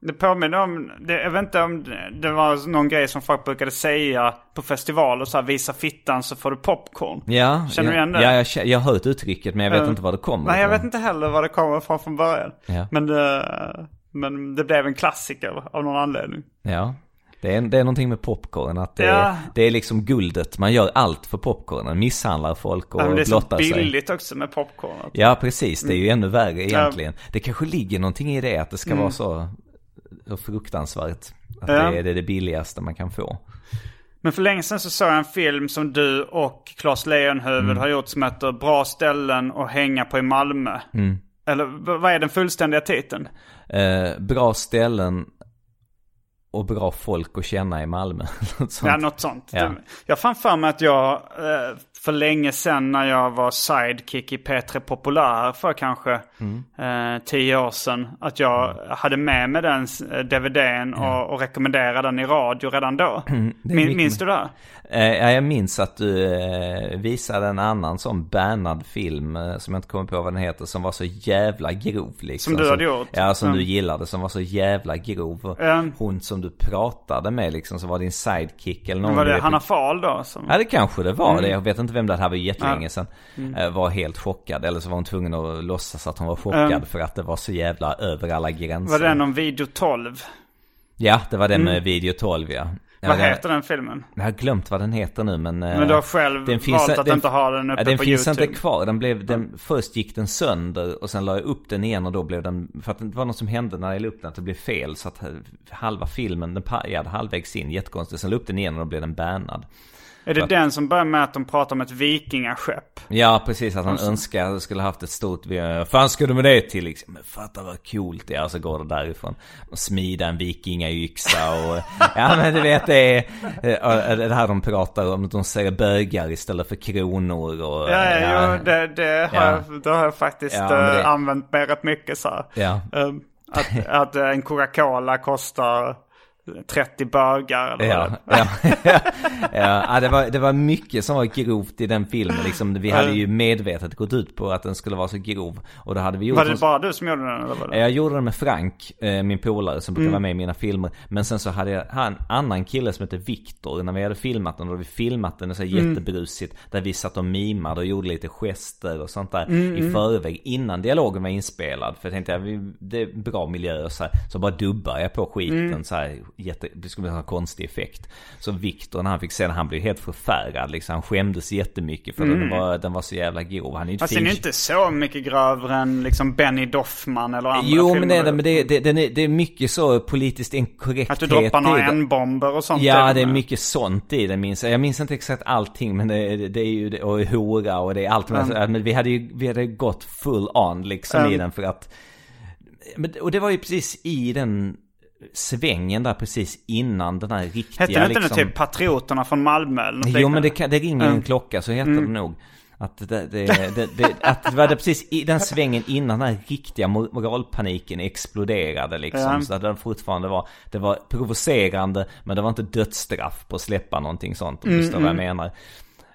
Det påminner om, det, jag vet inte om det- var någon grej som folk brukade säga på festivaler. Så här, visa fittan så får du popcorn. Ja, Känner du igen det? Ja, jag, jag har hört uttrycket men jag vet Eh, inte var det kommer Nej, jag vet inte heller var det kommer ifrån från början. Ja. Men, det, men det blev en klassiker av någon anledning. Ja. Det är, det är någonting med popcorn, att det, Ja. är, det är liksom guldet. Man gör allt för popcornen, misshandlar folk och Ja, men det är så blottar sig. billigt också med popcorn. Ja, precis. Det är Mm. ju ännu värre egentligen. Det kanske ligger någonting i det, att det ska Mm. vara så, fruktansvärt. Att Ja. det, är, det billigaste man kan få. Men för länge sedan så såg jag en film som du och Claes Leonhufvud Mm. har gjort som heter Bra ställen att hänga på i Malmö. Mm. Eller vad är den fullständiga titeln? Eh, bra ställen och bra folk att känna i Malmö. Något sånt. Ja, något sånt. Ja. Jag fann för mig att jag eh, för länge sedan när jag var sidekick i P3 Populär för kanske Mm. eh, tio år sedan. Att jag hade med mig den eh, DVDn och, och rekommenderade den i radio redan då. Min, minns du det? Eh, ja, jag minns att du eh, visade en annan sån bannad film eh, som jag inte kommer på vad den heter som var så jävla grov liksom. Som du hade gjort? Ja, som Mm. du gillade som var så jävla grov. Mm. Hon som du pratade med liksom som var din sidekick eller någon. Var det Hanna Fahl då? Som... Ja det kanske det var Mm. det. Jag vet inte vem det här var jättelänge sedan. Mm. Eh, Var helt chockad. Eller så var hon tvungen att låtsas att hon var chockad Mm. för att det var så jävla över alla gränser. Var det den om Video 12? Ja, det var den Mm. med Video 12 ja. ja Vad den- heter den filmen? Jag har glömt vad den heter nu men... eh, Men du har själv valt att inte ha den uppe ja, den på finns YouTube. inte kvar. Den blev, den, först gick den sönder och sen la jag upp den igen och då blev den... För att det var något som hände när jag la upp den, att det blev fel. Så att eh, halva filmen, den pajade halvvägs in, jättekonstigt. Sen la jag upp den igen och då blev den bannad. Är det att- den som börjar med att de pratar om ett vikingaskepp? Ja, precis. Att han Alltså- önskar att jag skulle haft ett stort... Fan du med det till liksom? Men fatta vad coolt det är. Och så går det därifrån. Och smida en vikingayxa och... ja men du vet det är... Det här de pratar om. att De säger bögar istället för kronor och... Ja, ja, jo, det, det, har Ja. jag, det har jag faktiskt Ja, det- eh, använt mig rätt mycket så här. Ja. Um, att, att en Coca-Cola kostar 30 bögar eller Ja, vad ja, ja, ja det, var, det var mycket som var grovt i den filmen. Liksom, vi hade ju medvetet gått ut på att den skulle vara så grov. Och då hade vi gjort Var det oss- bara du som gjorde den eller var det? Jag gjorde den med Frank, eh, min polare som brukar Mm. vara med i mina filmer. Men sen så hade jag en annan kille som heter Viktor. När vi hade filmat den, då hade vi filmat den så här Mm. jättebrusigt. Där vi satt och mimade och gjorde lite gester och sånt där Mm, i mm. förväg. Innan dialogen var inspelad. För jag tänkte, det är bra miljö och så här. Så bara dubbar jag på skiten Mm. så här. Jätte, det skulle ha en konstig effekt. Så Viktor när han fick se den, han blev helt förfärad liksom. Han skämdes jättemycket för Mm. den, var, den var så jävla grov. Han är Fast inte den är fin- inte så mycket grövre än liksom Benny Doffman eller andra Jo filmer. men det är men det, det, den är, det är mycket så politiskt inkorrekthet Att du droppar några i. N-bomber och sånt. Ja det är mycket sånt i det minns jag. Jag minns inte exakt allting men det, det, det är ju, och hora och det är allt. Mm. Men, vi hade ju, vi hade gått full on liksom i Mm. den för att men, Och det var ju precis i den svängen där precis innan den här riktiga Hette den inte liksom... typ Patrioterna från Malmö eller något Jo men det, det ringer en Mm. klocka så heter Mm. det nog. Att det, det, det, det, att det var det precis i den svängen innan den här riktiga mor- moralpaniken exploderade liksom. Ja. Så att det fortfarande var, det var provocerande men det var inte dödsstraff på att släppa någonting sånt. Om du Mm, förstår vad jag mm. menar.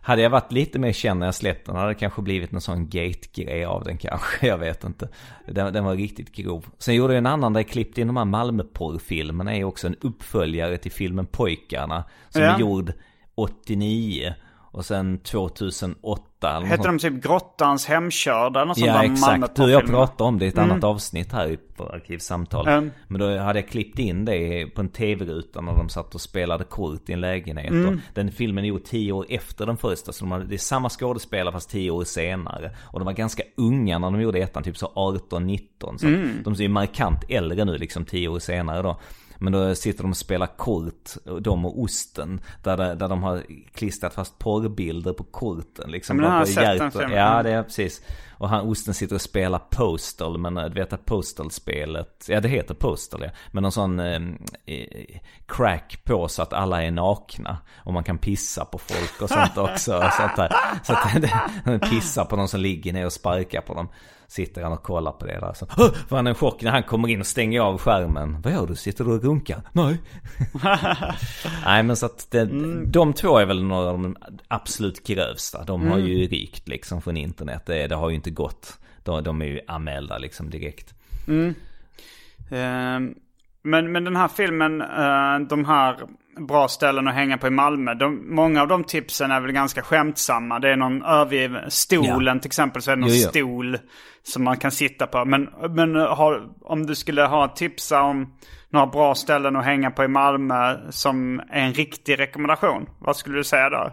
Hade jag varit lite mer känd när jag släppte den hade det kanske blivit någon sån gate-grej av den kanske. Jag vet inte. Den, den var riktigt grov. Sen gjorde jag en annan där jag klippte in de här Malmöporrfilmerna. är ju också en uppföljare till filmen Pojkarna. Som Ja. är gjord 89. Och sen 2008 eller Hette de typ Grottans hemkörda något Ja exakt, du jag pratade om det i ett annat avsnitt här på Arkivsamtal. Mm. Men då hade jag klippt in det på en tv-ruta när de satt och spelade kort i en lägenhet. Mm. Den filmen är gjord tio år efter den första. Så de hade, det är samma skådespelare fast tio år senare. Och de var ganska unga när de gjorde ettan, typ så 18-19. Så Mm. de är ju markant äldre nu liksom tio år senare då. Men då sitter de och spelar kort, de och osten. Där, det- där de har klistrat fast porrbilder på korten. Liksom, men den har sett, den filmen. Ja, det är precis. Och han, osten sitter och spelar Postal, men du vet att Postal-spelet, ja det heter Postal ja. Men någon sån eh, crack på så att alla är nakna. Och man kan pissa på folk och sånt också. sånt där. Så att det, pissar på någon som ligger ner och sparkar på dem. Sitter han och kollar på det där. Så, får han en chock när han kommer in och stänger av skärmen. Vad gör du? Sitter du och runkar? Nej. Nej men så att det, de två är väl några av de absolut grövsta. De har ju rykt liksom från internet. Det, det har ju inte gått. De, de är ju anmälda liksom direkt. Ehm, Men, men den här filmen, eh, de här bra ställen att hänga på i Malmö. De, många av de tipsen är väl ganska skämtsamma. Det är någon övergiven, stolen till exempel så är det någon Jo, jo. stol som man kan sitta på. Men, men har, om du skulle ha tipsa om några bra ställen att hänga på i Malmö som är en riktig rekommendation. Vad skulle du säga där?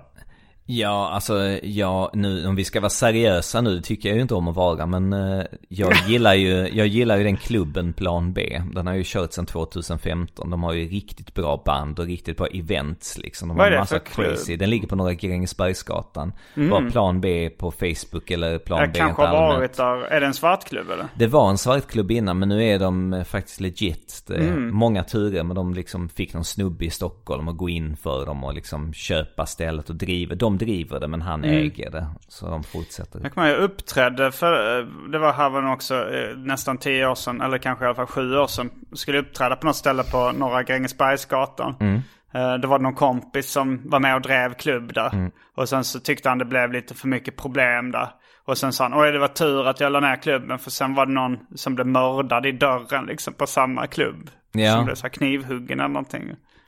Ja, alltså, ja, nu, om vi ska vara seriösa nu, det tycker jag ju inte om att vara, men eh, jag gillar ju, jag gillar ju den klubben Plan B. Den har ju kört sedan 2015. De har ju riktigt bra band och riktigt bra events liksom. De Vad har det massa för klubb? crazy. Den ligger på Norra Grängesbergsgatan. Bara Plan B på Facebook eller Plan Jag B kanske har varit där. Är det en svartklubb eller? Det var en svartklubb innan men nu är de eh, faktiskt legit. Det är många turer men de liksom fick någon snubbe i Stockholm att gå in för dem och liksom köpa stället och driva. De driver det men han äger det. Så de fortsätter. Jag kommer jag uppträdde för, eh, det var här var också eh, nästan tio år sedan, eller kanske i alla fall sju år sedan. Skulle uppträda på något ställe på Norra Grängesbergsgatan. Eh, Det var någon kompis som var med och drev klubb där. Och sen så tyckte han det blev lite för mycket problem där. Och sen sa han, oj det var tur att jag la ner klubben för sen var det någon som blev mördad i dörren liksom på samma klubb. Ja. Som blev så knivhuggen eller någonting.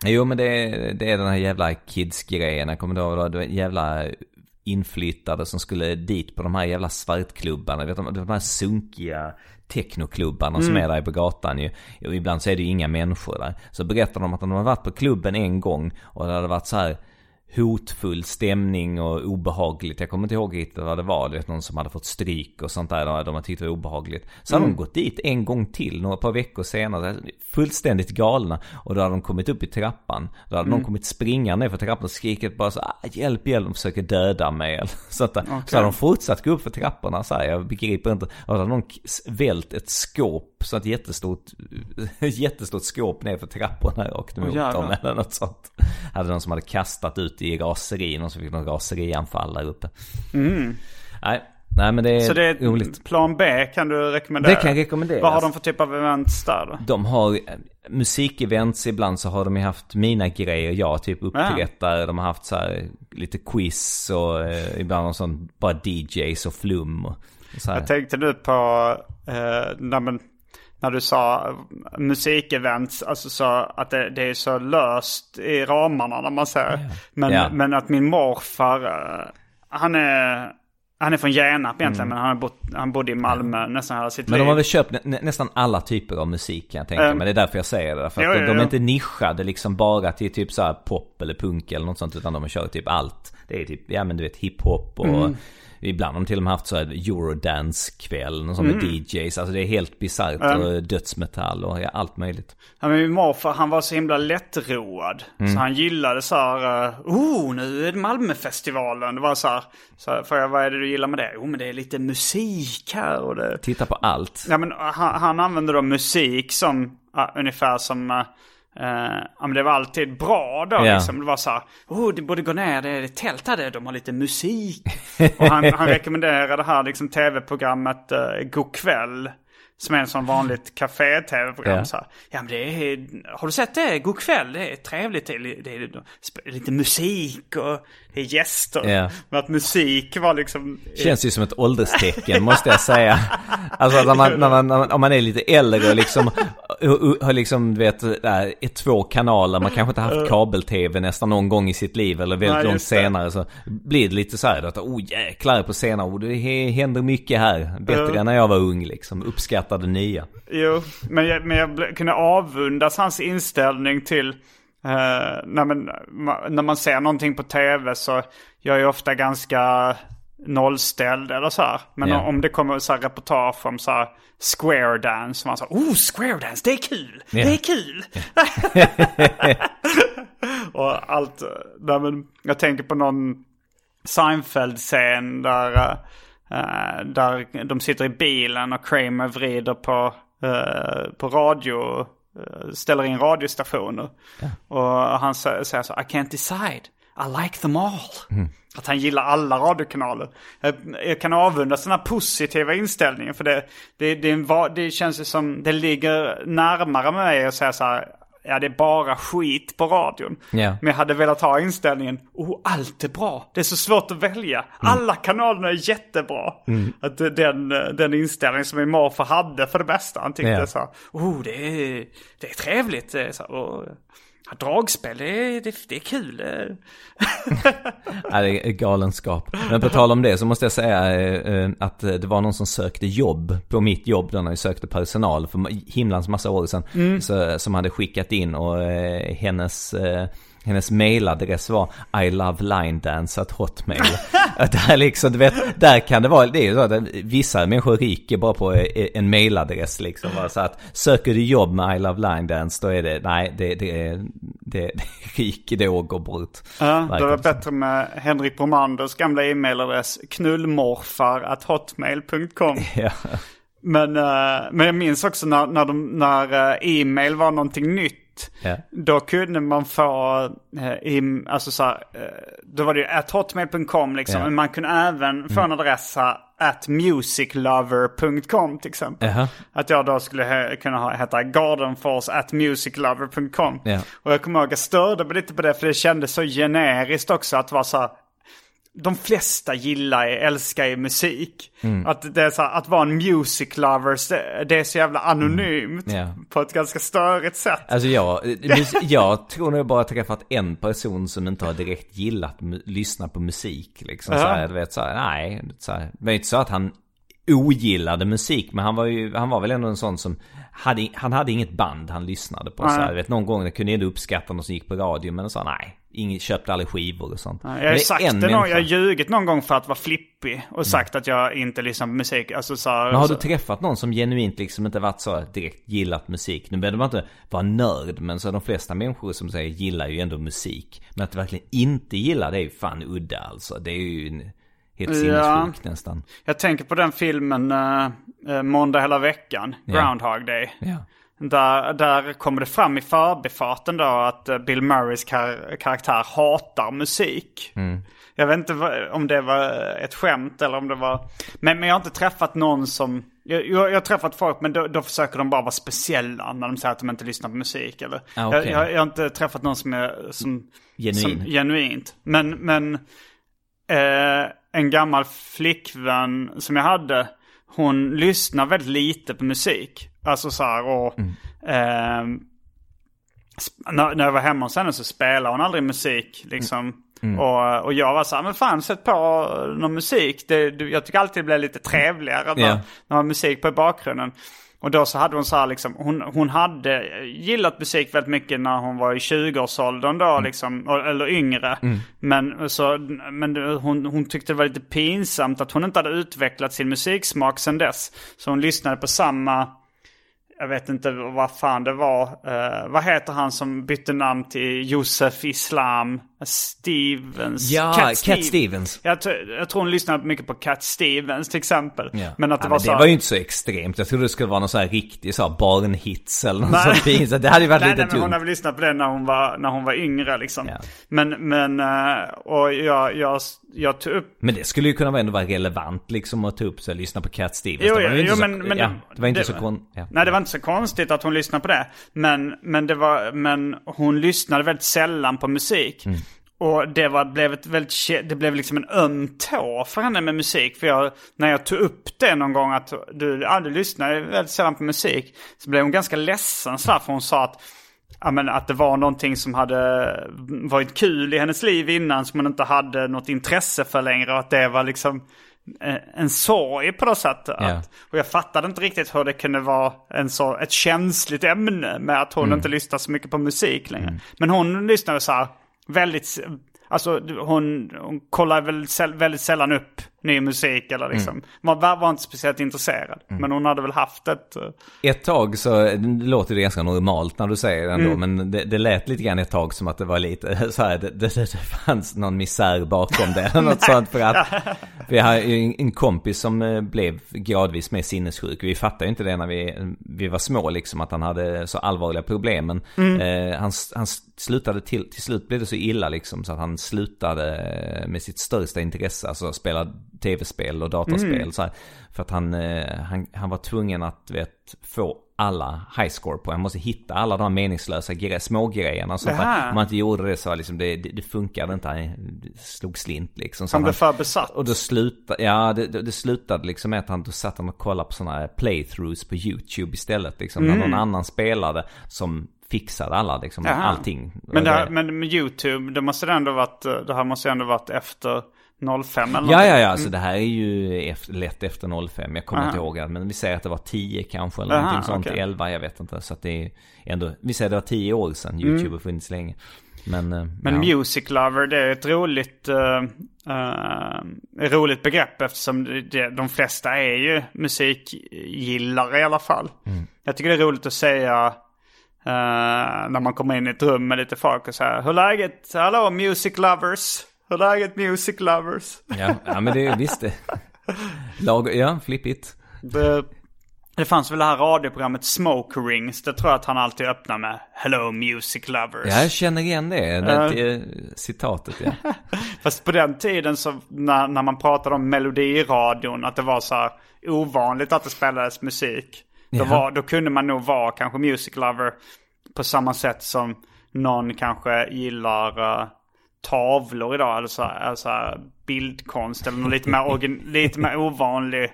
Jo men det är, det är den här jävla kids-grejen. Jag kommer ihåg det var jävla inflyttade som skulle dit på de här jävla svartklubbarna. Vet du, de här sunkiga technoklubbarna som är där på gatan ju. Och ibland så är det ju inga människor där. Så berättar de att de har varit på klubben en gång och det hade varit så här hotfull stämning och obehagligt. Jag kommer inte ihåg riktigt vad det var. Du vet någon som hade fått stryk och sånt där. De- De har tyckt det var obehagligt. Så hade de gått dit en gång till, några par veckor senare. Fullständigt galna. Och då hade de kommit upp i trappan. Då hade någon kommit springa ner för trappan och skrikit bara så ah, hjälp, hjälp, de försöker döda mig. eller sånt där. Så hade de fortsatt gå upp för trapporna så här. Jag begriper inte. Och då hade någon vält ett skåp. Så ett jättestort, jättestort skåp ner för trapporna rakt emot dem eller något sånt. Hade någon som hade kastat ut i raseri, någon som fick någon raserianfall där uppe. Nej, nej men det är, Mm. Så det är roligt. plan B kan du rekommendera? Det kan rekommenderas. Vad har de för typ av events där då? De har eh, musikevents, ibland så har de ju haft mina grejer, jag typ uppträtt där. De har haft så här lite quiz och eh, ibland har sån bara DJs och flum och. Jag tänkte nu på eh, när, man, när du sa musikevents, alltså så att det, det är så löst i ramarna när man säger. Men, Ja. men att min morfar, eh, han är, han är från Genarp egentligen, men han, har bott, han bodde i Malmö nästan hela sitt Mm. Men de liv. har väl köpt nä, nästan alla typer av musik kan jag tänka Ehm. mig. Det är därför jag säger det. För att Jo, de, de är jo. inte nischade liksom bara till typ så här pop eller punk eller något sånt. Utan de har kört typ allt. Det är typ, ja men du vet hiphop och Mm. Ibland har de till och med haft så här eurodance-kväll, någon sån med Mm. DJs. Alltså det är helt bisarrt och dödsmetall och allt möjligt. Ja, men min morfar han var så himla lättroad. Mm. Så han gillade så här, eh, oh nu är det Malmöfestivalen. Det var så här, så här, för jag, vad är det du gillar med det? Jo men det är lite musik här och det. Titta på allt. Ja men han, han använde då musik som, ja, ungefär som, eh, eh, ja men det var alltid bra då Ja. liksom. Det var så här, oh du borde gå ner, det är ett tält här, där, de har lite musik. och han, han rekommenderade det här liksom tv-programmet uh, God kväll. Som är en sån vanligt café-tv-program. Så här. Ja men det är, har du sett det? God kväll, det är trevligt. Det är, det är, lite musik och gäster. Ja. Men att musik var liksom... Känns ju som ett ålderstecken måste jag säga. Alltså när man, när man, om man är lite äldre och liksom har liksom, du vet, där, är två kanaler, man kanske inte haft kabel-tv nästan någon gång i sitt liv eller väldigt Nej, långt senare så blir det lite så här att, oh jäklar på senare, oh, det händer mycket här. Bättre än när jag var ung liksom, uppskattar det nya. Jo, men jag, men jag kunde avundas hans inställning till eh, när, man, ma- när man ser någonting på tv så jag är ofta ganska nollställd eller så här. Men Ja. om det kommer så här reportage om så här square dance, man så här, oh square dance, det är kul, Ja. det är kul. Och allt, nej, men jag tänker på någon Seinfeld-scen där, eh, där de sitter i bilen och Kramer vrider på, eh, på radio, ställer in radiostationer. Och han sä- säger så, I can't decide, I like them all. Att han gillar alla radiokanaler. Jag, jag kan avundas den här positiva inställningen för det, det, det, det känns ju som, det ligger närmare mig att säga så här, ja det är bara skit på radion. Ja. Men jag hade velat ha inställningen, oh allt är bra. Det är så svårt att välja. Alla kanalerna är jättebra. Att det- den, den inställning som min morfar hade för det bästa. Han tyckte Ja. så, oh det är, det är trevligt. Är så, och, ja, dragspel, det är, det, det är kul. Ja, det är galenskap. Men på tal om det så måste jag säga eh, eh, att det var någon som sökte jobb på mitt jobb då när jag sökte personal för himlans massa år sedan. Så, som hade skickat in och eh, hennes, hennes mailadress var I love line dance at hotmail. Att där liksom, du vet, där kan det vara, det är ju så att vissa människor ryker bara på eh, en mailadress liksom. Så att söker du jobb med I love line dance då är det, nej det, det, det, det ryker det och bort. Ja, det var Verkligen. bättre med Henrik Bromanders gamla e-mailadress knullmorfar.hotmail.com. Ja. Men, eh, men jag minns också när, när, de, när eh, e-mail var någonting nytt. Ja. Då kunde man få, eh, i, alltså så här, eh, då var det ju at hotmail.com liksom. Mm. Men man kunde även få en adress här, at musiclover.com till exempel. Jaha. Att jag då skulle kunna ha, heta gardenfors at musiclover.com. Ja. Och jag kommer ihåg, jag störde mig lite på det för det kändes så generiskt också att vara så här, de flesta gillar, älskar ju musik. Mm. Att det är så här, att vara en music lover, det- det är så jävla anonymt. Mm. Ja. På ett ganska störigt sätt. Alltså jag, jag tror nog bara träffat en person som inte har direkt gillat lyssna på musik. Liksom Ja. så här, du vet så här, nej. Så här, det var inte så att han ogillade musik, men han var ju, han var väl ändå en sån som hade, han hade inget band han lyssnade på. Så här, vet, någon gång kunde jag ändå uppskatta någon som gick på radio, men sa nej. Inget, köpte aldrig skivor och sånt. Jag har sagt det någon, jag har ljugit någon gång för att vara flippig. Och sagt att jag inte lyssnar på musik. Alltså så Men har så, du träffat någon som genuint liksom inte varit så direkt gillat musik? Nu behöver man inte vara nörd, men så de flesta människor som säger gillar ju ändå musik. Men att verkligen inte gillar det är ju fan udda alltså. Det är ju en, helt sinnessjukt nästan. Jag tänker på den filmen uh, Måndag hela veckan. Groundhog Day. Ja. Där, där kommer det fram i förbifarten då att eh, Bill Murrays kar- karaktär hatar musik. Jag vet inte om det var ett skämt eller om det var... Men, men jag har inte träffat någon som... Jag, jag, jag har träffat folk men då, då försöker de bara vara speciella när de säger att de inte lyssnar på musik. Eller, Ah, okej. jag, jag, jag har inte träffat någon som är som, Genuin. som genuint. Men, men eh, en gammal flickvän som jag hade, hon lyssnar väldigt lite på musik. Alltså så här och... ehm, sp- när, när jag var hemma hos henne så spelade hon aldrig musik liksom. Och, och jag var så här, men fan sätt på någon musik. Det, jag tycker alltid det blir lite trevligare när, Ja. när man har musik på i bakgrunden. Och då så hade hon så här liksom, hon, hon hade gillat musik väldigt mycket när hon var i 20-årsåldern då liksom, och- eller yngre. Men, så, men hon, hon tyckte det var lite pinsamt att hon inte hade utvecklat sin musiksmak sedan dess. Så hon lyssnade på samma, jag vet inte vad fan det var. Eh, vad heter han som bytte namn till Josef Islam? Stevens? Ja, Cat, Steve- Stevens. Jag, tror- jag tror hon lyssnade mycket på Cat Stevens till exempel. Ja. Men att det ja, var så det var ju inte så extremt. Jag trodde det skulle vara någon sån här riktig så här barnhits eller något sånt. Så Det hade ju varit nej, lite nej, men hon har väl lyssnat på det när hon var, när hon var yngre liksom. Ja. Men, men, eh, och jag, jag, jag tog upp Men det skulle ju kunna ändå vara relevant liksom att ta upp sig och lyssna på Cat Stevens. Jo, det var jo, inte jo, så, men, men ja, det var inte det- så kon... Ja. Nej, det var inte så konstigt att hon lyssnade på det. Men, men, det var, men hon lyssnade väldigt sällan på musik. Mm. Och det var, blev ett väldigt, det blev liksom en öm tå för henne med musik. För jag, när jag tog upp det någon gång att du, ja, du lyssnar väldigt sällan på musik. Så blev hon ganska ledsen så här, för hon sa att, ja, men att det var någonting som hade varit kul i hennes liv innan som hon inte hade något intresse för längre. Och att det var liksom eh, en sorg på något sätt. Att, Ja. Och jag fattade inte riktigt hur det kunde vara en så, ett känsligt ämne med att hon Mm. inte lyssnar så mycket på musik längre. Men hon lyssnade så här väldigt, alltså hon, hon kollar väl väldigt sällan upp ny musik eller liksom. Mm. Man var, inte speciellt intresserad. Men hon hade väl haft ett... eh, Ett tag så det låter det ganska normalt när du säger det ändå, Mm. men det, det lät lite grann ett tag som att det var lite så här, det, det, det fanns någon misär bakom det. eller Något sånt för att vi har en, en kompis som eh, blev gradvis mer sinnessjuk. Vi fattade ju inte det när vi, vi var små liksom, att han hade så allvarliga problem. Men Mm. eh, han, han slutade till, till slut blev det så illa liksom så att han slutade eh, med sitt största intresse, alltså spela tv-spel och dataspel. Mm. Så här, för att han, eh, han, han var tvungen att vet, få alla high score på. Han måste hitta alla de meningslösa gre- smågrejerna. Sånt där. Om man inte gjorde det så liksom, det, det, det funkade inte. Han slog slint liksom. Så Han blev han, för besatt. och då slutade, ja det, det, det slutade liksom med att han, då satt han och kollade på sådana här playthroughs på YouTube istället. Liksom, När någon annan spelade som fixade alla, liksom, Mm. Jaha. allting. Men, här, men med YouTube, det måste ändå varit, eh, det här måste ändå varit efter 05 eller Ja, ja, ja. Så det här är ju efter, lätt efter 05. Jag kommer Aha. inte ihåg. Men vi säger att det var 10 kanske. Eller Aha, någonting sånt. okej. 11, jag vet inte. Så att det är ändå. Vi säger att det var 10 år sedan YouTube har funnits länge. Men, eh, Mm. Men ja. music lover det är ett roligt, uh, roligt begrepp eftersom det, de flesta är ju musikgillare i alla fall. Mm. Jag tycker det är roligt att säga eh, när man kommer in i ett rum med lite folk och säger Hur läget? Hallå music lovers? Hur är läget music lovers? Ja, ja, men det är visst det. Lag, ja, flippigt. Det, det fanns väl det här radioprogrammet Smoke Rings. Det tror jag att han alltid öppnar med Hello music lovers. Ja, jag känner igen det. det eh, citatet, ja. Fast på den tiden så när, när man pratade om melodiradion, att det var så här ovanligt att det spelades musik. Då, var, då kunde man nog vara kanske music lover på samma sätt som någon kanske gillar eh, tavlor idag. Eller så, här- så här bildkonst eller något lite mer, lite mer ovanlig.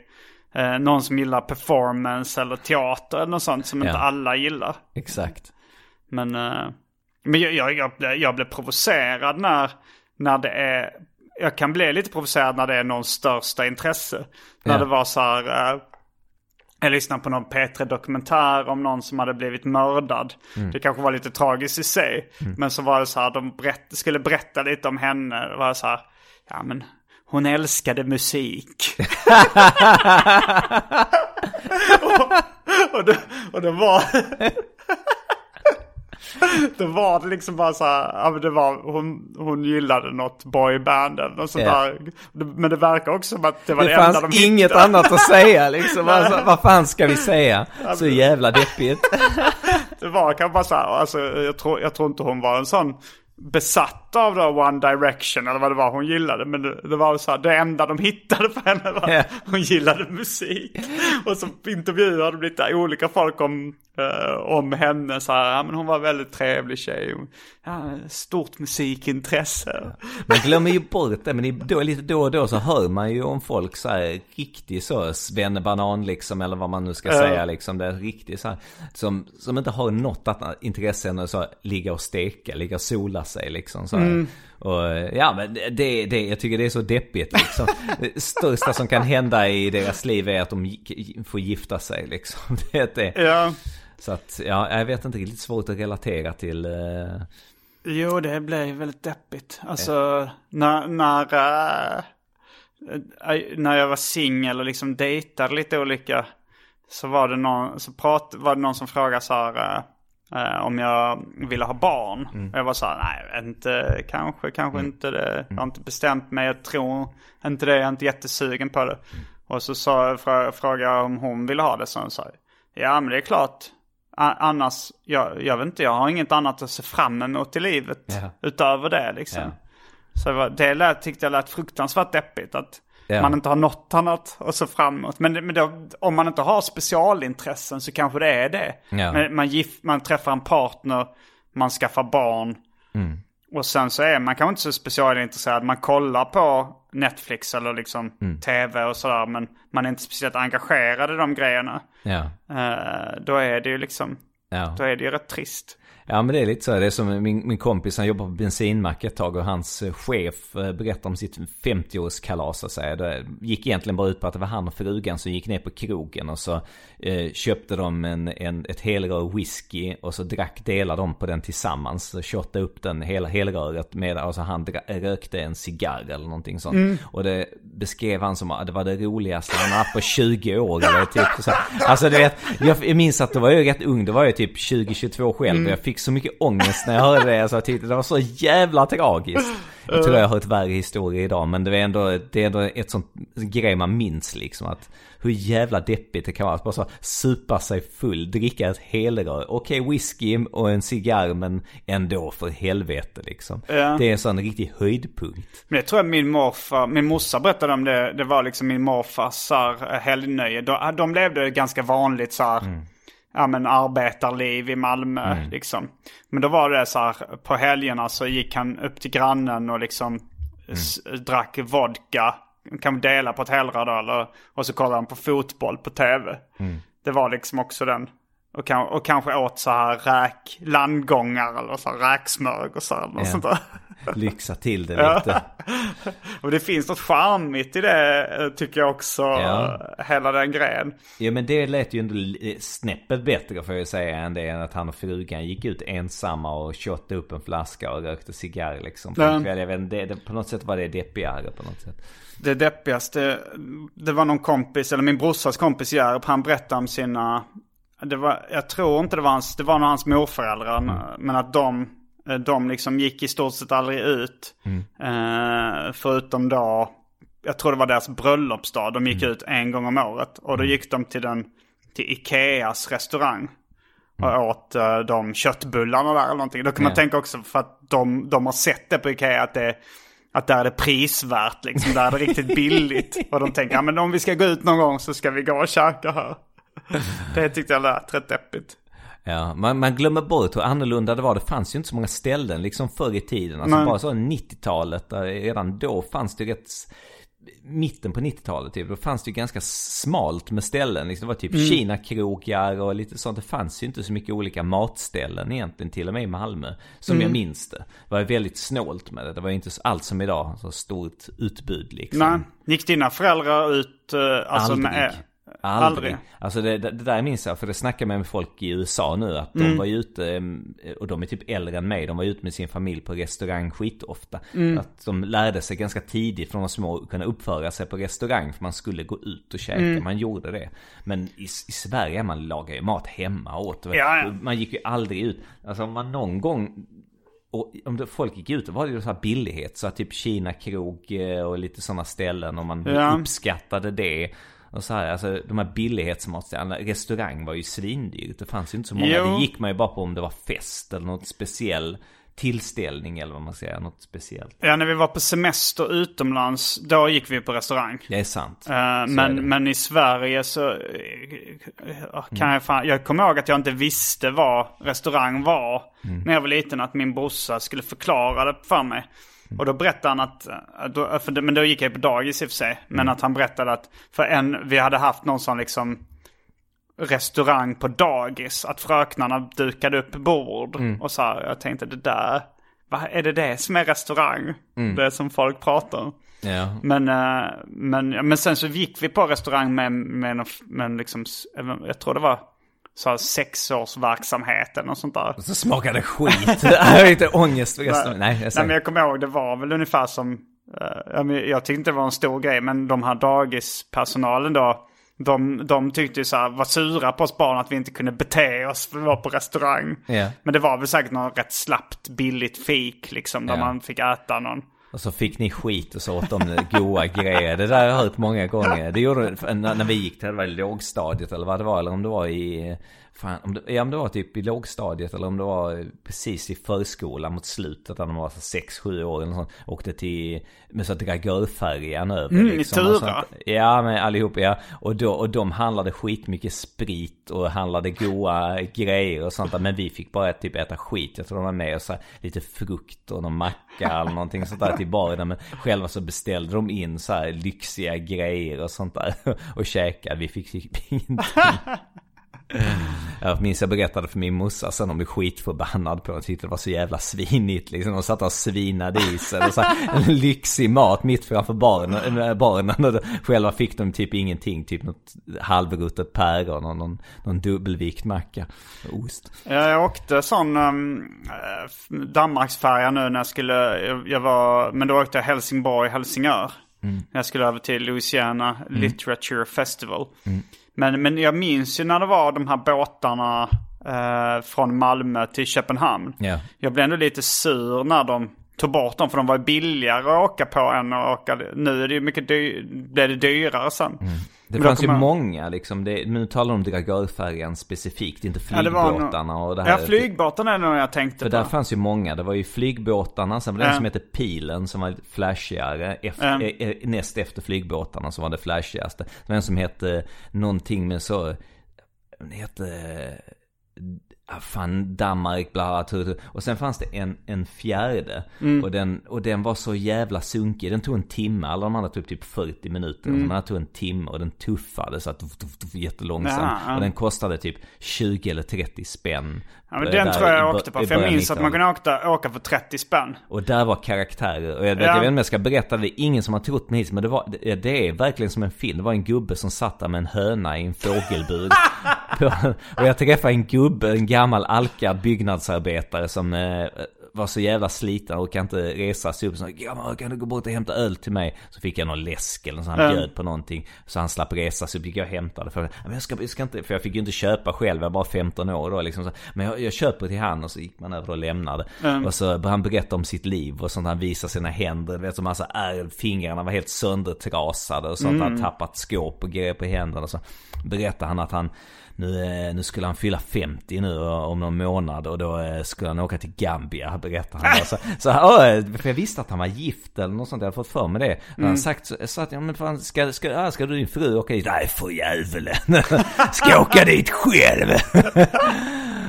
Eh, någon som gillar performance eller teater eller något sånt som inte Ja. alla gillar. Exakt. Men, eh, men jag, jag, jag, blev, jag blev provocerad när, när det är... Jag kan bli lite provocerad när det är någons största intresse. När Ja. det var så här... eh, jag lyssnade på någon P3-dokumentär om någon som hade blivit mördad. Mm. Det kanske var lite tragiskt i sig. Men så var det så här, de berätt, skulle berätta lite om henne. Det var så här, ja men hon älskade musik. och, och, det, och det var... Det var det liksom bara så här, det var, hon, hon gillade något boyband eller något sånt Ja. där. Det- Men det verkar också som att det var det, Det enda de fanns inget hittade. annat att säga liksom. Alltså, vad fan ska vi säga? Så jävla deppigt. Det var kanske bara så här, alltså, jag, tror, jag tror inte hon var en sån besatt av då One Direction eller vad det var hon gillade. Men det, det var så här, det enda de hittade för henne var att hon gillade musik. Och så intervjuade de lite olika folk om, eh, om henne. Så här, ja, men hon var väldigt trevlig tjej. Ja, stort musikintresse. Man glömmer ju bort det, men då, lite då och då så hör man ju om folk så här riktigt så svennebanan liksom, eller vad man nu ska säga liksom. Det är riktigt så här, som, som inte har något annat intresse än att så här, ligga och steka, ligga och sola sig liksom så här. Och ja, men det, det, jag tycker det är så deppigt liksom. Det största som kan hända i deras liv är att de får gifta sig liksom. Det är det. Ja. Så att, ja, jag vet inte, det är lite svårt att relatera till. eh, Jo, det blev väldigt deppigt. Alltså, när, när, eh, eh, när jag var singel och liksom dejtade lite olika. Så var det någon, så prat, var det någon som frågade så här, eh, eh, om jag ville ha barn. Och jag var så här, nej, inte, kanske, kanske inte det. Jag har inte bestämt mig, jag tror inte det, jag är inte jättesugen på det. Och så sa, frå, frågade jag om hon ville ha det, så hon sa, ja men det är klart. Annars, jag, jag vet inte, jag har inget annat att se fram emot i livet Ja. utöver det liksom. Ja. Så det, var, det lät, tyckte jag lät fruktansvärt deppigt att Ja. man inte har något annat att se fram emot. Men, men då, om man inte har specialintressen så kanske det är det. Men man, gif, man träffar en partner, man skaffar barn. Mm. Och sen så är man kanske inte så specialintresserad. Man kollar på Netflix eller liksom tv och sådär. Men man är inte speciellt engagerad i de grejerna. Ja. Eh, då är det ju liksom, Ja. då är det ju rätt trist. Ja men det är lite så. Det är som min, min kompis, han jobbar på bensinmack ett tag och hans eh, chef eh, berättade om sitt 50-årskalas så att säga. Det gick egentligen bara ut på att det var han och frugan som gick ner på krogen och så eh, köpte de en, en, ett helrör whisky och så drack delar de på den tillsammans. Så shottade upp den hela helröret med, alltså han rökte en cigarr eller någonting sånt. Och det beskrev han som att det var det roligaste han haft på 20 år eller typ så. Alltså det vet, jag minns att då var jag rätt ung, då var jag typ 20-22 själv och jag fick så mycket ångest när jag hörde det. Alltså jag tyckte det var så jävla tragiskt. Jag tror jag har hört värre historier idag men det är ändå, det är ändå ett sånt grej man minns liksom att hur jävla deppigt det kan vara att bara så supa sig full, dricka ett helrör. Okej whisky och en cigarr men ändå för helvete liksom. Ja. Det är en sån riktig höjdpunkt. Men det tror jag min morfar, min morsa berättade om det. Det var liksom min morfars eh, helgnöje. De, de levde ganska vanligt så här, ja men arbetarliv i Malmö liksom. Men då var det så här, på helgerna så gick han upp till grannen och liksom s- drack vodka. Kan dela på ett eller? Och så kollade han på fotboll på tv. Det var liksom också den. Och, kan, och kanske åt så här räk, landgångar eller så här räksmörgåsar eller Ja. sånt där. Lyxa till det lite. Och det finns något charmigt i det eh, tycker jag också. Ja. Hela den grejen. Ja men det lät ju ändå li- snäppet bättre får jag säga än det än att han och frugan gick ut ensamma och shottade upp en flaska och rökte cigarr liksom på Ja. kväll. Jag vet det, det, på något sätt var det deppigare på något sätt. Det deppigaste, det var någon kompis, eller min brorsas kompis Järp, han berättade om sina, det var, jag tror inte det var hans, det var nog hans morföräldrar, men att de, de liksom gick i stort sett aldrig ut. Eh, förutom då, jag tror det var deras bröllopsdag, de gick ut en gång om året. Och då gick de till den, till Ikeas restaurang. Och åt uh, de köttbullarna där eller någonting. Då kan man tänka också för att de, de har sett det på Ikea att det att där är det prisvärt liksom. Där är det riktigt billigt. Och de tänker, ja men om vi ska gå ut någon gång så ska vi gå och käka här. Det tyckte jag lät rätt deppigt. Ja, man, man glömmer bort hur annorlunda det var. Det fanns ju inte så många ställen liksom förr i tiden. Alltså Nej. bara så 90-talet, där redan då fanns det rätt... Mitten på 90-talet typ, då fanns det ju ganska smalt med ställen. Liksom, det var typ Kina-krogar och lite sånt. Det fanns ju inte så mycket olika matställen egentligen, till och med i Malmö. Som jag minns det. Det var väldigt snålt med det. Det var ju inte allt som idag, så stort utbud liksom. Nej, gick dina föräldrar ut eh, alltså Aldrig. med... Aldrig. Aldrig. Alltså det, det, där minns jag, för det snackar med folk i USA nu att de var ute, och de är typ äldre än mig, de var ute med sin familj på restaurang skitofta. Att de lärde sig ganska tidigt från de små att kunna uppföra sig på restaurang för man skulle gå ut och käka, man gjorde det. Men i, i Sverige, man lagar ju mat hemma åt. Ja. Man gick ju aldrig ut. Alltså om man någon gång och om det, folk gick ut, då var det ju så här billighet. Så att typ Kina krog eh, och lite sådana ställen. Och man Ja. uppskattade det. Och så här, alltså de här billighetsmatställena. Restaurang var ju svindyrt. Det fanns ju inte så många. Jo. Det gick man ju bara på om det var fest eller något speciell tillställning eller vad man säger. Något speciellt. Ja, när vi var på semester utomlands, då gick vi på restaurang. Det är sant. Eh, Så är men, men i Sverige så eh, kan jag fan, jag kommer ihåg att jag inte visste vad restaurang var när jag var liten. Att min brorsa skulle förklara det för mig. Och då berättade han att, eh, då, det, men då gick jag på dagis i och för sig. Men att han berättade att för en, vi hade haft någon sån liksom restaurang på dagis. Att fröknarna dukade upp bord. Och så här, jag tänkte det där, vad är det det som är restaurang? Det som folk pratar om. Ja. Men, eh, men, men sen så gick vi på restaurang med, med, med liksom, jag tror det var så här sexårsverksamhet eller något sånt där. Så smakade skit. Jag har lite ångest resten. Nej, jag Nej men jag kommer ihåg det var väl ungefär som, eh, jag tyckte inte det var en stor grej men de här dagispersonalen då. De, de tyckte ju så här, var sura på oss barn att vi inte kunde bete oss för vi var på restaurang. Ja. Men det var väl säkert något rätt slappt billigt fik liksom där Ja. man fick äta någon. Och så fick ni skit och så åt de goa grejer. Det där har jag hört många gånger. Det gjorde när när vi gick till det var lågstadiet eller vad det var. Eller om det var i fan, om det, ja, om det var typ i lågstadiet eller om det var precis i förskolan mot slutet när man var 6-7 år eller sånt. Åkte till, med så dragörfärjan över. Mm, liksom, Tura. Ja, men allihop ja. Och, då, och de handlade skitmycket sprit och handlade goa grejer och sånt där. Men vi fick bara typ äta skit. Jag tror de var med och så här, lite frukt och någon macka eller någonting sånt där till baren. Men själva så beställde de in så här lyxiga grejer och sånt där. Och käkade. Vi fick typ ingenting. Jag minns jag berättade för min morsa sen om blev skitförbannad på. Hon tyckte det var så jävla svinigt liksom. De satt och svinade i sig. Och så här, en lyxig mat mitt framför barnen. barnen då, själva fick de typ ingenting. Typ något halvruttet päron och någon, någon dubbelvikt macka. Ost. Ja, Jag åkte sån um, Danmarksfärja nu när jag skulle, jag, jag var, men då åkte jag Helsingborg, Helsingör. När jag skulle över till Louisiana Literature Festival. Men, men jag minns ju när det var de här båtarna eh, från Malmö till Köpenhamn. Ja. Jag blev ändå lite sur när de tog bort dem för de var billigare att åka på än att åka. Nu är det ju mycket dy- blev det dyrare sen. Det Men fanns ju många liksom. Det, nu talar de om dragörfärjan specifikt. Inte Ja, det var nog- flygbåtarna och det här. Ja, flygbåtarna är nog jag tänkte För på. där fanns ju många. Det var ju flygbåtarna, sen var det en Ja. som hette Pilen som var lite flashigare. Efter, Ja. eh, eh, näst efter flygbåtarna som var det flashigaste. Det var en som hette någonting med så, den hette, ah, fan Danmark, bla bla, tu. Och sen fanns det en, en fjärde. Mm. Och, den, och den var så jävla sunkig. Den tog en timme, alla de andra tog typ 40 minuter. Mm. Den här tog en timme och den tuffade så att jättelångsamt. Ja, ja. Och den kostade typ 20 eller 30 spänn. Ja, men Eh, den där tror jag jag åkte på. För jag minns att man 90-talet. kunde åka, åka för 30 spänn. Och där var karaktärer. Och jag vet, Ja. jag vet inte om jag ska berätta det. Ingen som har trott mig hittills. Men det, var, det, det är verkligen som en film. Det var en gubbe som satt där med en höna i en fågelbur. Och jag träffade en gubbe, en gammal alkad byggnadsarbetare som eh, var så jävla sliten och kan inte resa sig upp. Så gammal kan du gå bort och hämta öl till mig? Så fick jag någon läsk eller så han Ja. bjöd på någonting. Så han slapp resa sig upp. Gick jag och hämtade. För, men jag, ska, jag ska inte, för jag fick ju inte köpa själv. Jag var bara 15 år då liksom. Så, men jag, jag köper till han och så gick man över och lämnade. Och så började han berätta om sitt liv och sånt. Han visade sina händer. Vet så massa ärr. Fingrarna var helt söndertrasade och sånt. Han tappat skåp och grejer på händerna. Och så berättade han att han nu, eh, nu skulle han fylla 50 nu eh, om någon månad och då eh, skulle han åka till Gambia, berättade han. Så, så åh, för jag visste att han var gift eller något sånt, jag hade fått för mig det. Mm. Han sagt så, så att, ja men fan, ska, ska, ska du din fru åka dit? Nej för djävulen, ska jag åka dit själv?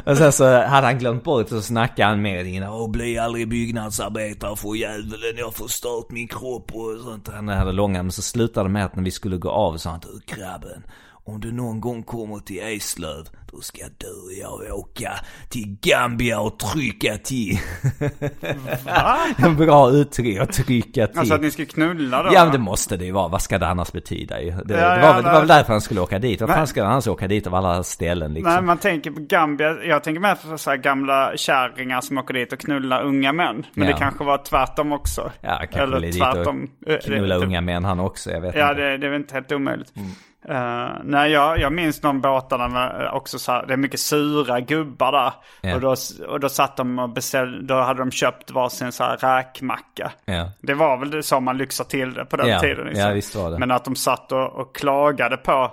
Och sen så hade han glömt bort och så snackade han med innan. Åh, bli aldrig byggnadsarbetare för djävulen, jag har förstört min kropp och sånt. Han hade långa, men så slutade med att när vi skulle gå av så sa han du grabben. Om du någon gång kommer till Eslöv, då ska du och jag åka till Gambia och trycka till. En bra uttryck, att trycka till. Alltså att ni ska knulla då? Ja men det måste det ju vara, vad ska det annars betyda ju? Det, Ja, det, ja, var, väl- det var väl därför han skulle åka dit. Vad fan ska han annars åka dit av alla ställen liksom? Nej, man tänker på Gambia. Jag tänker mer på så gamla kärringar som åker dit och knullar unga män. Men Ja. det kanske var tvärtom också. Ja, kanske Eller tvärtom. dit och knulla Eh, det- unga män han också, jag vet Ja, inte. det, det är väl inte helt omöjligt. Mm. Eh, nej, jag, jag minns de båtarna med också så här, det är mycket sura gubbar där. Ja. Och, då, och då satt de och beställde, då hade de köpt varsin så här räkmacka. Ja. Det var väl det så man lyxade till det på den Ja, tiden. liksom. ja, visst var det. Men att de satt och, och klagade på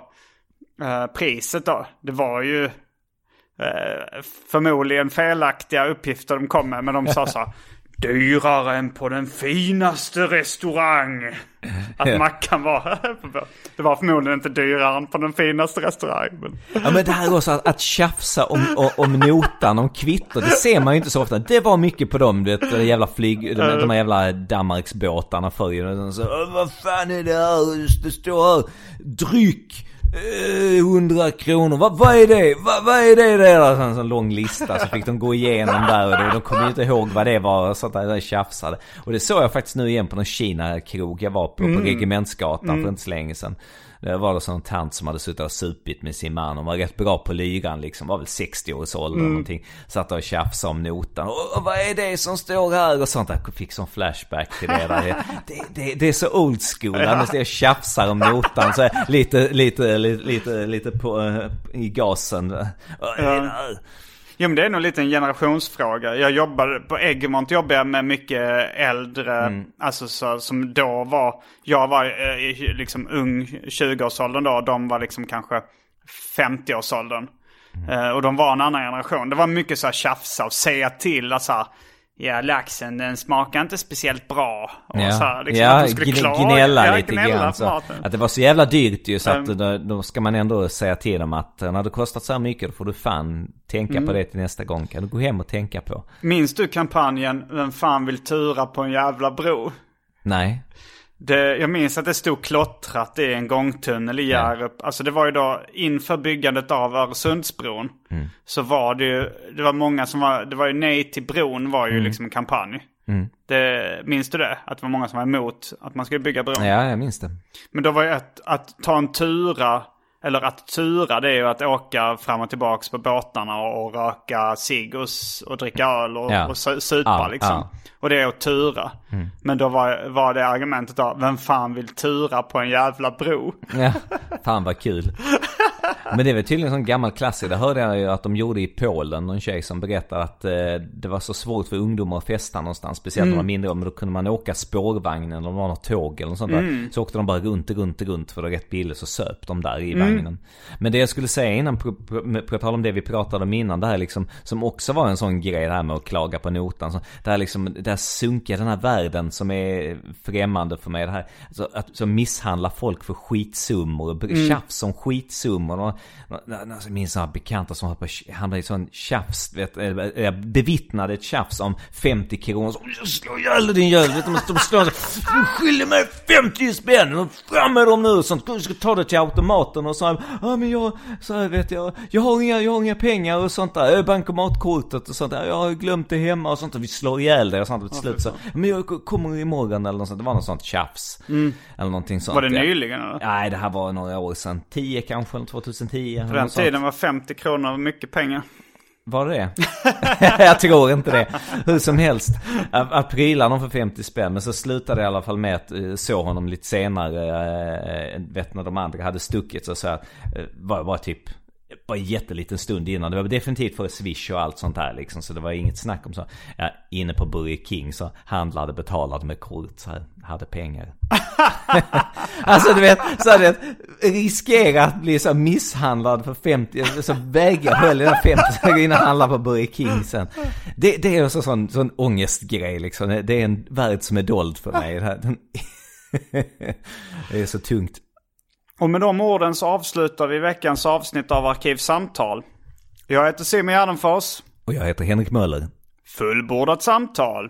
eh, priset då. Det var ju eh, förmodligen felaktiga uppgifter de kom med. Men de sa så här. Dyrare än på den finaste restaurang. Att Ja. mackan var... det var förmodligen inte dyrare än på den finaste restaurangen. Men... Ja men det här också att, att tjafsa om, om, om notan, om kvitto, det ser man ju inte så ofta. Det var mycket på dem, du vet, de jävla flyg, de, de här jävla Danmarksbåtarna förr ju. Så, vad fan är det här? Det står här, dryck eh, 100 kronor, vad, vad är det? Vad, vad är det där? Så En sån lång lista så fick de gå igenom där och de, kom ju inte ihåg vad det var och sånt där, där tjafsade. Och det såg jag faktiskt nu igen på någon Kina-krog jag var på, på Regementsgatan för inte så länge sedan. Det var det sån tant som hade suttit och supit med sin man. Hon var rätt bra på lyran liksom. Var väl 60 års ålder eller någonting. Satt och tjafsade om notan. Och, och vad är det som står här? Och sånt där. Fick sån flashback till det där. Det, det, det är så old school. Han måste jag tjafsar om notan. Så lite, lite, lite, lite, lite på, eh, i gasen. Här? Jo men det är nog lite en generationsfråga. Jag jobbade, på Egmont jobbade jag med mycket äldre, Mm. alltså så, som då var, jag var eh, liksom ung 20-årsåldern då, och de var liksom kanske 50-årsåldern. Eh, och de var en annan generation. Det var mycket så här tjafsa och säga till. Alltså, ja, laxen den smakar inte speciellt bra. Och Ja, så här, liksom, ja att de skulle gnälla Ja, lite gnälla grann. Så, att det var så jävla dyrt ju så att Mm. då, då ska man ändå säga till dem att när det kostat så här mycket då får du fan tänka Mm. på det till nästa gång. Kan du gå hem och tänka på? Minns du kampanjen Vem fan vill tura på en jävla bro? Nej. Det, jag minns att det stod klottrat i en gångtunnel i Hjärup. Alltså det var ju då inför byggandet av Öresundsbron. Så var det ju, det var många som var, det var ju nej till bron var ju liksom en kampanj. Det, minns du det? Att det var många som var emot att man skulle bygga bron. Ja, jag minns det. Men då var ju att, att ta en tura, eller att tura det är ju att åka fram och tillbaks på båtarna och, röka cigg och, dricka öl och, Ja. och su- supa Ja, liksom. ja. Och det är att tura. Men då var, var det argumentet då, vem fan vill tura på en jävla bro? Ja, fan vad kul. Men det är väl tydligen en sån gammal klassiker. Det hörde jag ju att de gjorde i Polen. Någon tjej som berättade att eh, det var så svårt för ungdomar att festa någonstans. Speciellt när de var mindre. Men då kunde man åka spårvagnen eller om det var något tåg eller något sånt där. Så åkte de bara runt, runt, runt för det var rätt billigt. Så söp de där i vagnen. Men det jag skulle säga innan, på, på, på tal om det vi pratade om innan. Det här liksom, som också var en sån grej det här med att klaga på notan. Så, det här liksom, det här sunkiga, den här världen som är främmande för mig. Det här, alltså, att så misshandla folk för skitsummor. och Tjafs om skitsummor. Alltså, minns några bekanta som var på, hamnade i sån tjafs. Vet, jag bevittnade ett tjafs om 50 kronor. Så, jag slår ihjäl din jävel. Vet du, de slår Du skyller mig 50 spänn. Och Fram med dem nu. Och sånt. Du ska ta det till automaten. Och så här, ja men jag, så här vet jag. Jag har inga, jag har inga pengar och sånt där. Bankomatkortet och sånt där. Jag har glömt det hemma och sånt. Och vi slår ihjäl dig och sånt. Och till slut så, men jag kommer imorgon eller något sånt. Det var något sånt tjafs. Eller någonting sånt. Var det nyligen eller? Nej, det här var några år sedan. 10 kanske, eller 2010. På den tiden var 50 kronor mycket pengar. Var det jag tror inte det. Hur som helst. Att att pryla honom för 50 spänn. Men så slutade det i alla fall med att eh, såg honom lite senare. eh, Vet när de andra hade stuckit så, här, eh, var, var typ var en jätteliten stund innan. Det var definitivt för Swish och allt sånt där liksom. Så det var inget snack om så. Ja, inne på Burger King så handlade, betalade med kort. Så här, hade pengar. alltså du vet, så här, du vet, riskera att bli så misshandlad för 50, så vägra höll den här 50 så jag går in på Burger King sen. Det, det är också sån, sån ångestgrej liksom. Det är en värld som är dold för mig. Det, här, det är så tungt. Och med de orden så avslutar vi veckans avsnitt av Arkivsamtal. Jag heter Simon Gärdenfors. Och jag heter Henrik Möller. Fullbordat samtal.